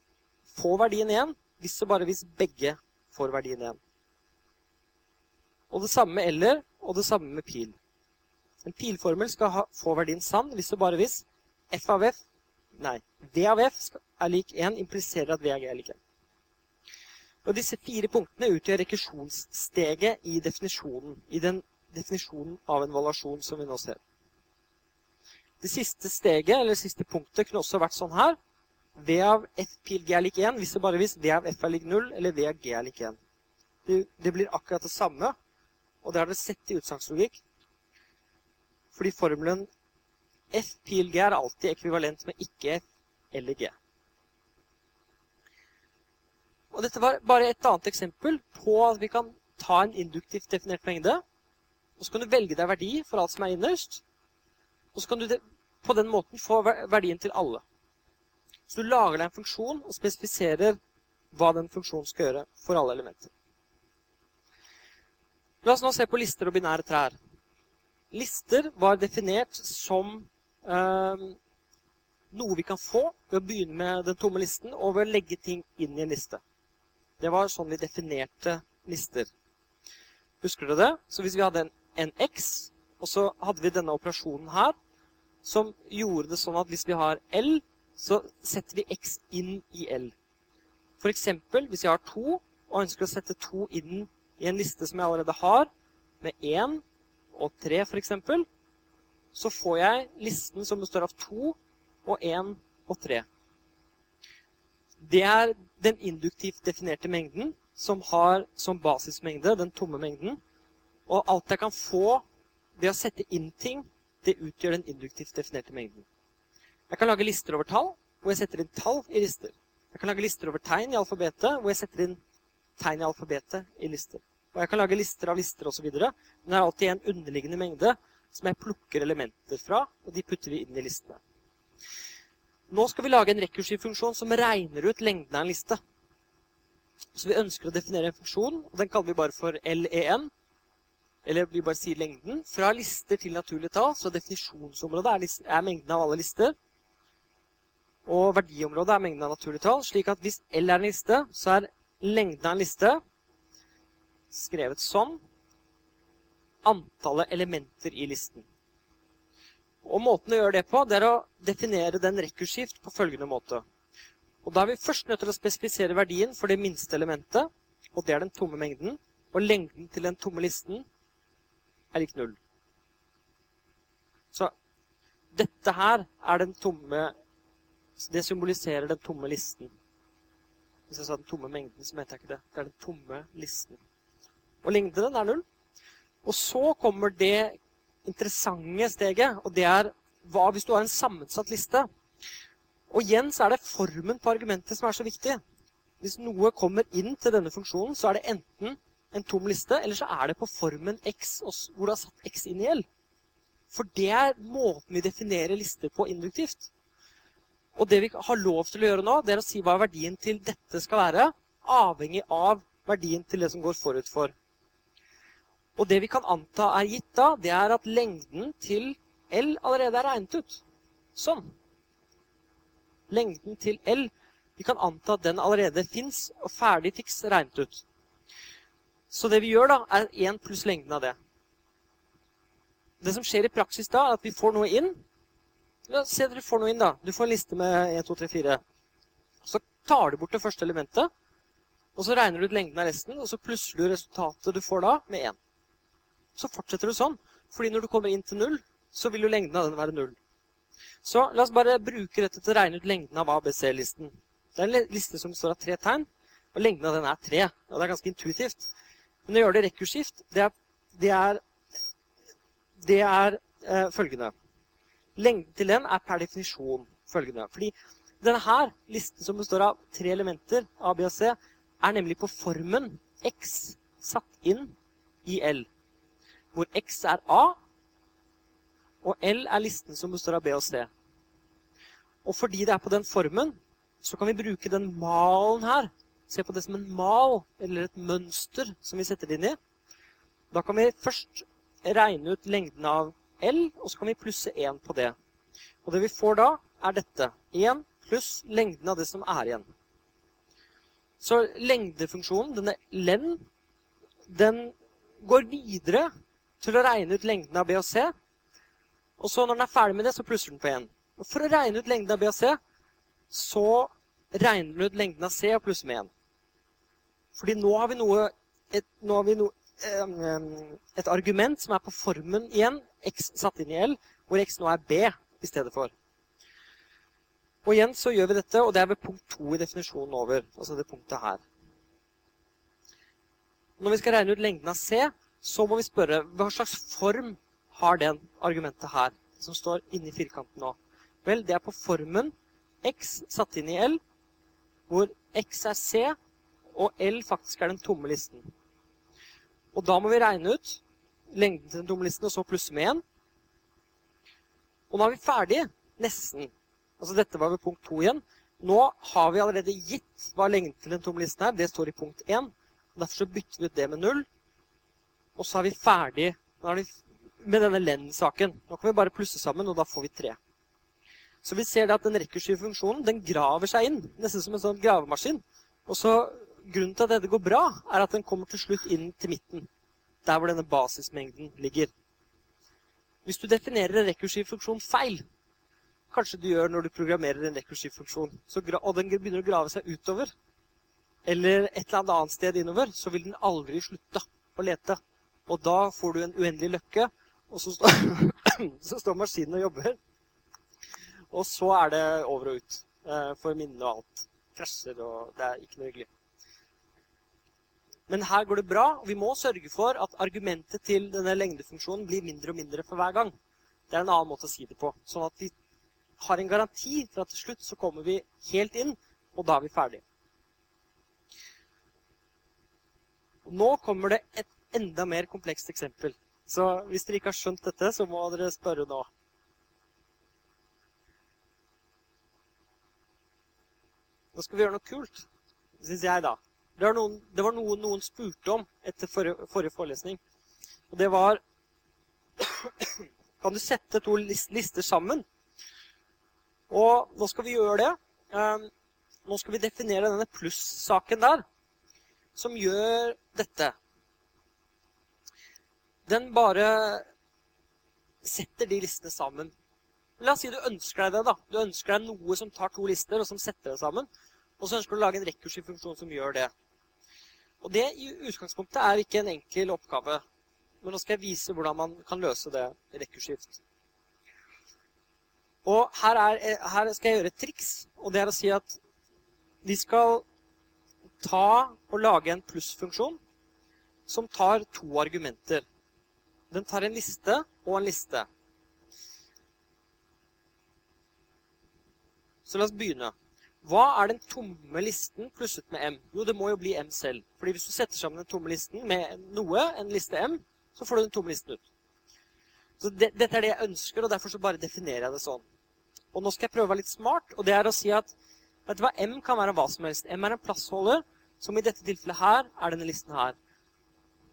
få verdien igjen hvis og bare hvis begge får verdien igjen. Og det samme med eller, og det samme med pil. En pilformel skal ha, få verdien sann hvis og bare hvis f av f Nei, v av f er lik 1 impliserer at v av g er lik 1. Og disse fire punktene utgjør rekursjonssteget i definisjonen, i den definisjonen av en valuasjon som vi nå ser. Det siste steget, eller det siste punktet, kunne også vært sånn her. V av f pil g er lik 1 hvis og bare hvis v av f er lik 0, eller v av g er lik 1. Det, det blir akkurat det samme, og det har dere sett i utsagnslogikk. Fordi formelen f pil g er alltid ekvivalent med ikke f eller g. Og Dette var bare et annet eksempel på at vi kan ta en induktivt definert mengde. Og så kan du velge deg verdi for alt som er innerst. Og så kan du på den måten få verdien til alle. Så du lager deg en funksjon og spesifiserer hva den funksjonen skal gjøre for alle elementer. La oss nå se på lister og binære trær. Lister var definert som eh, noe vi kan få ved å begynne med den tomme listen og ved å legge ting inn i en liste. Det var sånn vi definerte lister. Husker dere det? Så hvis vi hadde en, en X, og så hadde vi denne operasjonen her, som gjorde det sånn at hvis vi har L, så setter vi X inn i L. For eksempel, hvis jeg har 2, og ønsker å sette 2 inn i en liste som jeg allerede har, med 1 og 3 for eksempel, så får jeg listen som består av 2 og 1 og 3. Det er den induktivt definerte mengden som har som basismengde den tomme mengden. Og alt jeg kan få ved å sette inn ting, det utgjør den induktivt definerte mengden. Jeg kan lage lister over tall, hvor jeg setter inn tall i lister. Jeg kan lage lister over tegn i alfabetet, hvor jeg setter inn tegn i alfabetet i lister. Og jeg kan lage lister av lister osv. Men det er alltid en underliggende mengde som jeg plukker elementer fra, og de putter vi inn i listene. Nå skal vi lage en rekursiv funksjon som regner ut lengden av en liste. Så vi ønsker å definere en funksjon, og den kaller vi bare for LEN. Eller vi bare sier lengden. Fra lister til naturlige tall, så definisjonsområdet er, er mengden av alle lister. Og verdiområdet er mengden av naturlige tall, slik at hvis L er en liste, så er lengden av en liste skrevet sånn antallet elementer i listen. Og Måten å gjøre det på, det er å definere den rekursivt på følgende måte. Og Da er vi først nødt til å spesifisere verdien for det minste elementet, og det er den tomme mengden. Og lengden til den tomme listen er lik null. Så dette her er den tomme Det symboliserer den tomme listen. Hvis jeg sa den tomme mengden, så mente jeg ikke det. Det er den tomme listen. Og lengden er null. Og så kommer det interessante steget, og det er hva hvis du har en sammensatt liste? Og igjen så er det formen på argumentet som er så viktig. Hvis noe kommer inn til denne funksjonen, så er det enten en tom liste, eller så er det på formen x, hvor du har satt x inn i L. For det er måten vi definerer lister på induktivt. Og det vi har lov til å gjøre nå, det er å si hva verdien til dette skal være, avhengig av verdien til det som går forut for. Og det vi kan anta er gitt da, det er at lengden til L allerede er regnet ut. Sånn. Lengden til L Vi kan anta at den allerede fins og ferdig fiks regnet ut. Så det vi gjør, da, er 1 pluss lengden av det. Det som skjer i praksis da, er at vi får noe inn. Ja, se dere får noe inn, da. Du får en liste med 1, 2, 3, 4. Så tar du bort det første elementet. Og så regner du ut lengden av resten, og så plusser du resultatet du får da, med 1. Så fortsetter du sånn. Fordi når du kommer inn til 0, så vil jo lengden av den være 0. Så la oss bare bruke dette til å regne ut lengden av ABC-listen. Det er en liste som består av tre tegn, og lengden av den er 3. Og det er ganske intuitivt. Men å gjøre det rekursivt, det er, det er, det er eh, følgende. Lengden til den er per definisjon følgende. Fordi denne her, listen som består av tre elementer, A, B og C, er nemlig på formen X satt inn i L. Hvor X er A, og L er listen som består av B og C. Og fordi det er på den formen, så kan vi bruke den malen her. Se på det som en mal, eller et mønster, som vi setter det inn i. Da kan vi først regne ut lengden av L, og så kan vi plusse 1 på det. Og det vi får da, er dette. 1 pluss lengden av det som er igjen. Så lengdefunksjonen, denne len, den går videre til å regne ut lengden av B og C. Og så når den er ferdig med det, så plusser den på 1. Og for å regne ut lengden av B og C, så regner den ut lengden av C og plusser med 1. Fordi nå har vi noe et, har vi noe, et argument som er på formen igjen, x satt inn i L, hvor x nå er B i stedet for. Og igjen så gjør vi dette, og det er ved punkt 2 i definisjonen over. Altså det punktet her. Når vi skal regne ut lengden av C, så må vi spørre hva slags form har den argumentet her, som står inni firkanten nå. Vel, det er på formen x satt inn i L, hvor x er C, og L faktisk er den tomme listen. Og da må vi regne ut lengden til den tomme listen, og så plusse med 1. Og nå er vi ferdige, nesten. Altså dette var ved punkt 2 igjen. Nå har vi allerede gitt hva lengden til den tomme listen er. Det står i punkt 1. Og Derfor så bytter vi ut det med 0. Og så er vi ferdig med denne len-saken. Nå kan vi bare plusse sammen, og da får vi 3. Så vi ser at den rekursive funksjonen den graver seg inn, nesten som en sånn gravemaskin. Og så Grunnen til at dette går bra, er at den kommer til slutt inn til midten. Der hvor denne basismengden ligger. Hvis du definerer en rekursiv funksjon feil, kanskje du gjør når du programmerer en rekursiv funksjon, og den begynner å grave seg utover, eller et eller annet sted innover, så vil den aldri slutte å lete. Og da får du en uendelig løkke, og så så står maskinen og jobber. Og så er det over og ut eh, for minnene og alt. Krasjer, og det er ikke noe hyggelig. Men her går det bra, og vi må sørge for at argumentet til denne lengdefunksjonen blir mindre og mindre for hver gang. Det er en annen måte å si det på. Sånn at vi har en garanti for at til slutt så kommer vi helt inn, og da er vi ferdige. Nå kommer det et enda mer komplekst eksempel. Så hvis dere ikke har skjønt dette, så må dere spørre nå. Nå skal vi gjøre noe kult, syns jeg, da. Det var, noen, det var noe noen spurte om etter forrige, forrige forelesning. Og det var Kan du sette to lister sammen? Og nå skal vi gjøre det. Um, nå skal vi definere denne pluss-saken der, som gjør dette. Den bare setter de listene sammen. La oss si du ønsker deg det. da. Du ønsker deg noe som tar to lister, og som setter det sammen. Og så ønsker du å lage en rekursiv funksjon som gjør det. Og det i utgangspunktet er ikke en enkel oppgave. Men nå skal jeg vise hvordan man kan løse det rekursivt. Og her, er, her, skal jeg gjøre et triks, og det er å si at vi skal ta og lage en plussfunksjon som tar to argumenter. Den tar en liste og en liste. Så la oss begynne. Hva er den tomme listen plusset med M? Jo, det må jo bli M selv. Fordi hvis du setter sammen den tomme listen med noe, en liste M, så får du den tomme listen ut. Så det, Dette er det jeg ønsker, og derfor så bare definerer jeg det sånn. Og nå skal jeg prøve å være litt smart, og det er å si at vet du hva, M kan være hva som helst. M er en plassholder, som i dette tilfellet her er denne listen her.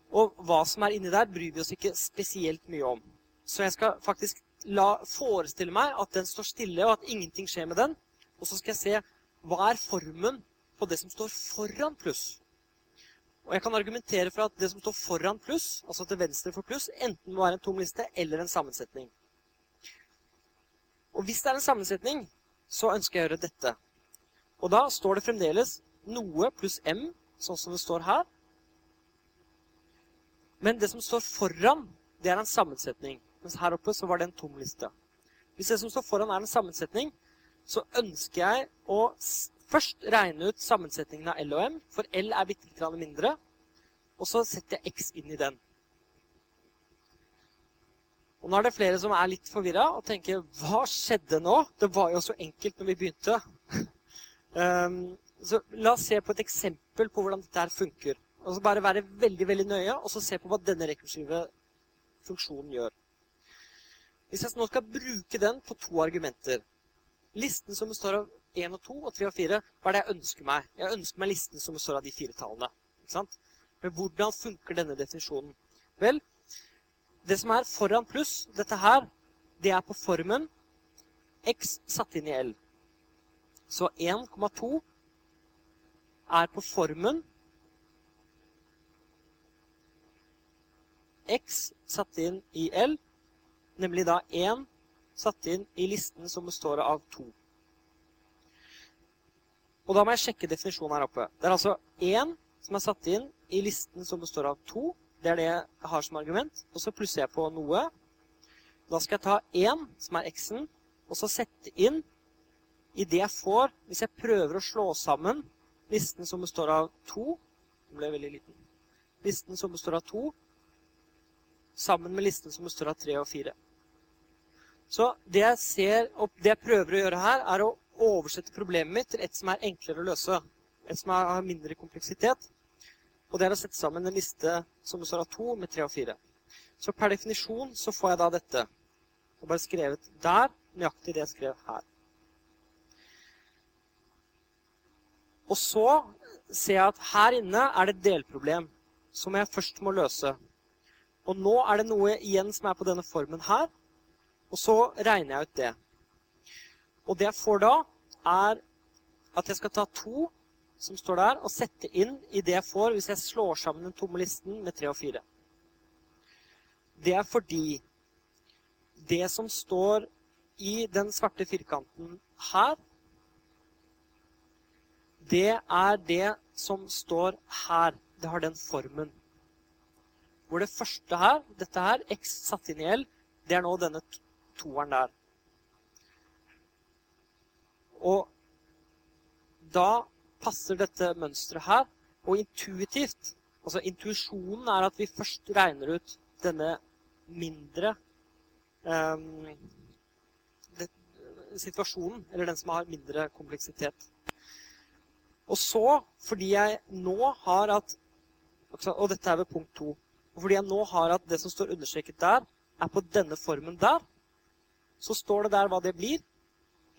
Og hva som er inni der, bryr vi oss ikke spesielt mye om. Så jeg skal faktisk la, forestille meg at den står stille, og at ingenting skjer med den. Og så skal jeg se hva er formen på det som står foran pluss. Og jeg kan argumentere for at det som står foran pluss, altså til venstre for pluss, enten må være en tom liste eller en sammensetning. Og hvis det er en sammensetning, så ønsker jeg å gjøre dette. Og da står det fremdeles noe pluss m sånn som det står her. Men det som står foran, det er en sammensetning. Mens her oppe så var det en tom liste. Hvis det som står foran, er en sammensetning, så ønsker jeg å først regne ut sammensetningen av L og M, for L er bitte litt mindre. Og så setter jeg X inn i den. Og nå er det flere som er litt forvirra og tenker Hva skjedde nå? Det var jo så enkelt når vi begynte. um, så la oss se på et eksempel på hvordan dette her funker. Og så bare være veldig veldig nøye og så se på hva denne rekursive funksjonen gjør. Hvis jeg nå skal bruke den på to argumenter Listen som består av 1 og 2 og 3 og 4, hva er det jeg ønsker meg? Jeg ønsker meg listen som består av de fire tallene. Ikke sant? Men hvordan funker denne definisjonen? Vel, det som er foran pluss, dette her, det er på formen x satt inn i L. Så 1,2 er på formen x satt inn i L, nemlig da 1 satt inn i listen som består av 2. Og da må jeg sjekke definisjonen her oppe. Det er altså 1 som er satt inn i listen som består av 2. Det er det jeg har som argument. Og så plusser jeg på noe. Da skal jeg ta 1, som er x-en, og så sette inn i det jeg får hvis jeg prøver å slå sammen listen som består av 2 Den ble veldig liten. Listen som består av 2 sammen med listen som består av 3 og 4. Så det jeg, ser, det jeg prøver å gjøre her, er å oversette problemet mitt til et som er enklere å løse. Et som har mindre kompleksitet. Og det er å sette sammen en liste som består av to med tre og fire. Så per definisjon så får jeg da dette. Jeg har bare skrevet der, nøyaktig det jeg skrev her. Og så ser jeg at her inne er det et delproblem som jeg først må løse. Og nå er det noe igjen som er på denne formen her. Og så regner jeg ut det. Og det jeg får da, er at jeg skal ta to som står der, og sette inn i det jeg får hvis jeg slår sammen den tomme listen med tre og fire. Det er fordi det som står i den svarte firkanten her, det er det som står her. Det har den formen. Hvor det første her, dette her, x satt inn i L, det er nå denne toeren der. Og da passer dette mønsteret her. Og intuitivt Altså intuisjonen er at vi først regner ut denne mindre um, det, situasjonen, eller den som har mindre kompleksitet. Og så, fordi jeg nå har at Og dette er ved punkt to. Og fordi jeg nå har at det som står understreket der, er på denne formen der, så står det der hva det blir.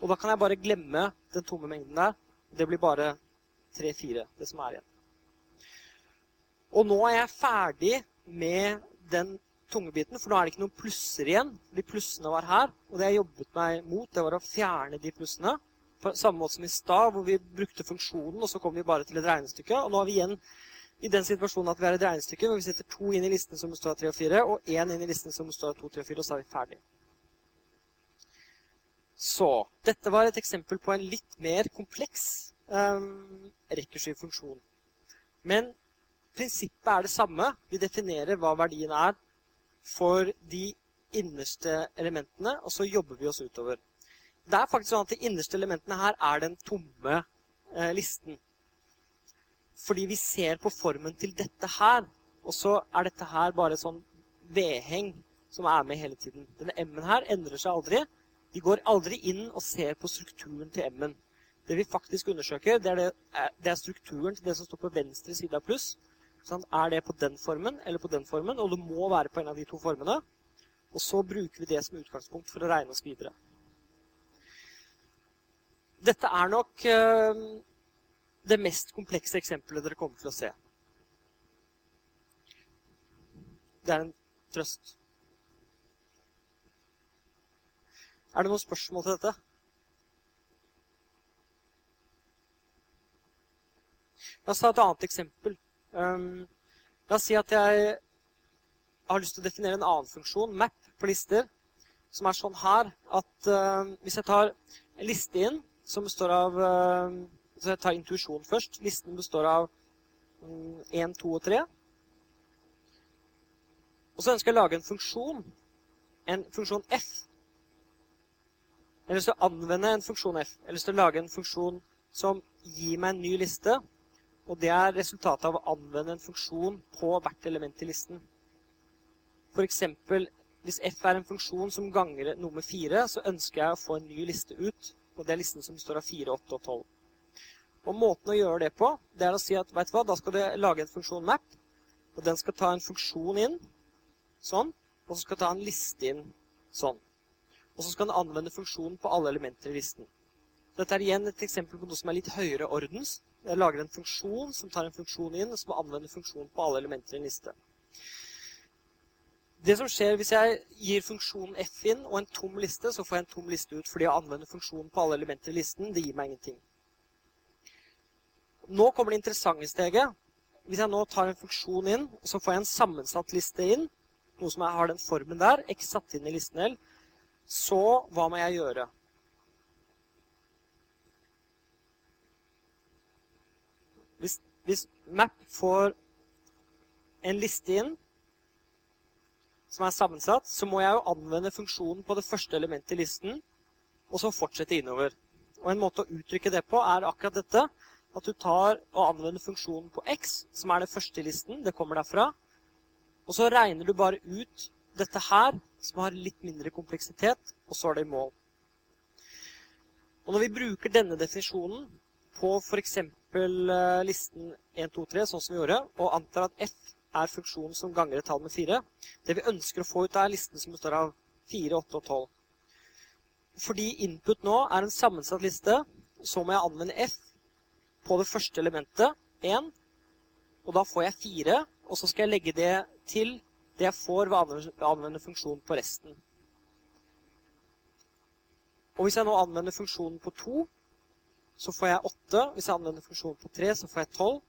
Og da kan jeg bare glemme den tomme mengden der. Det blir bare 3-4, det som er igjen. Og nå er jeg ferdig med den tunge biten, for nå er det ikke noen plusser igjen. De plussene var her, og det jeg jobbet meg mot, det var å fjerne de plussene. På samme måte som i stad, hvor vi brukte funksjonen, og så kom vi bare til et regnestykke. Og nå er vi igjen i den situasjonen at vi har et regnestykke hvor vi setter to inn i listen som består av 3 og 4, og én inn i listen som består av 2, 3 og 4, og så er vi ferdig. Så dette var et eksempel på en litt mer kompleks um, rekursiv funksjon. Men prinsippet er det samme. Vi definerer hva verdien er for de innerste elementene, og så jobber vi oss utover. Det er faktisk sånn at De innerste elementene her er den tomme eh, listen. Fordi vi ser på formen til dette her, og så er dette her bare sånn vedheng som er med hele tiden. Denne M-en her endrer seg aldri. De går aldri inn og ser på strukturen til M-en. Det vi faktisk undersøker, det er, det, det er, strukturen til det som står på venstre side av pluss. Sånn, er det på den formen eller på den formen? Og det må være på en av de to formene. Og så bruker vi det som utgangspunkt for å regne oss videre. Dette er nok uh, det mest komplekse eksempelet dere kommer til å se. Det er en trøst. Er det noen spørsmål til dette? La oss ta et annet eksempel. Um, la oss si at jeg har lyst til å definere en annen funksjon, map, på lister, som er sånn her at uh, hvis jeg tar en liste inn som består av uh, Så jeg tar intuisjon først. Listen består av 1, 2 og 3. Og så ønsker jeg å lage en funksjon, en funksjon f. Jeg har lyst til å anvende en funksjon f. Jeg har lyst til å lage en funksjon som gir meg en ny liste. Og det er resultatet av å anvende en funksjon på hvert element i listen. For eksempel, hvis f er en funksjon som ganger noe med 4, så ønsker jeg å få en ny liste ut. Og det er listen som består av 4, 8 og 12. Og måten å gjøre det på, det er å si at vet du hva, da skal du lage en funksjon map. Og den skal ta en funksjon inn, sånn. Og så skal ta en liste inn, sånn. Og så skal den anvende funksjonen på alle elementer i listen. Dette er igjen et eksempel på noe som er litt høyere ordens. Jeg lager en funksjon som tar en funksjon inn, og som anvender funksjonen på alle elementer i en liste. Det som skjer hvis jeg gir funksjonen f inn og en tom liste, så får jeg en tom liste ut fordi å anvende funksjonen på alle elementer i listen, det gir meg ingenting. Nå kommer det interessante steget. Hvis jeg nå tar en funksjon inn, så får jeg en sammensatt liste inn, noe som jeg har den formen der, x satt inn i listen L, så hva må jeg gjøre? Hvis, hvis map får en liste inn som er sammensatt, så må jeg jo anvende funksjonen på det første elementet i listen, og så fortsette innover. Og En måte å uttrykke det på er akkurat dette. At du tar og anvender funksjonen på x, som er det første i listen. Det kommer derfra. Og så regner du bare ut dette her, som har litt mindre kompleksitet, og så er det i mål. Og Når vi bruker denne definisjonen på f.eks. Eh, listen 1, 2, 3, sånn som vi gjorde, og antar at f er funksjonen som ganger et tall med 4. Det vi ønsker å få ut, er listen som består av 4, 8 og 12. Fordi input nå er en sammensatt liste, så må jeg anvende f på det første elementet, 1. Og da får jeg 4, og så skal jeg legge det til det jeg får ved å anvende funksjonen på resten. Og hvis jeg nå anvender funksjonen på 2, så får jeg 8. Hvis jeg anvender funksjonen på 3, så får jeg 12.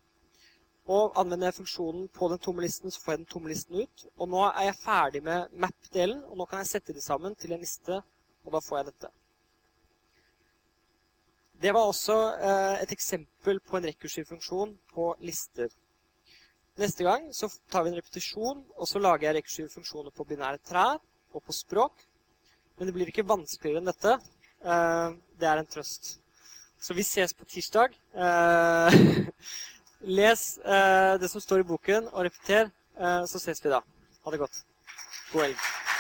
Og anvender jeg funksjonen på den tomme listen, så får jeg den tomme listen ut. Og nå er jeg ferdig med map-delen, og nå kan jeg sette de sammen til en liste, og da får jeg dette. Det var også eh, et eksempel på en rekursiv funksjon på lister. Neste gang så tar vi en repetisjon, og så lager jeg rekursive funksjoner på binære trær og på språk. Men det blir ikke vanskeligere enn dette. Eh, det er en trøst. Så vi ses på tirsdag. Eh, Les eh, det som står i boken, og repeter. Så ses vi da. Ha det godt. God helg.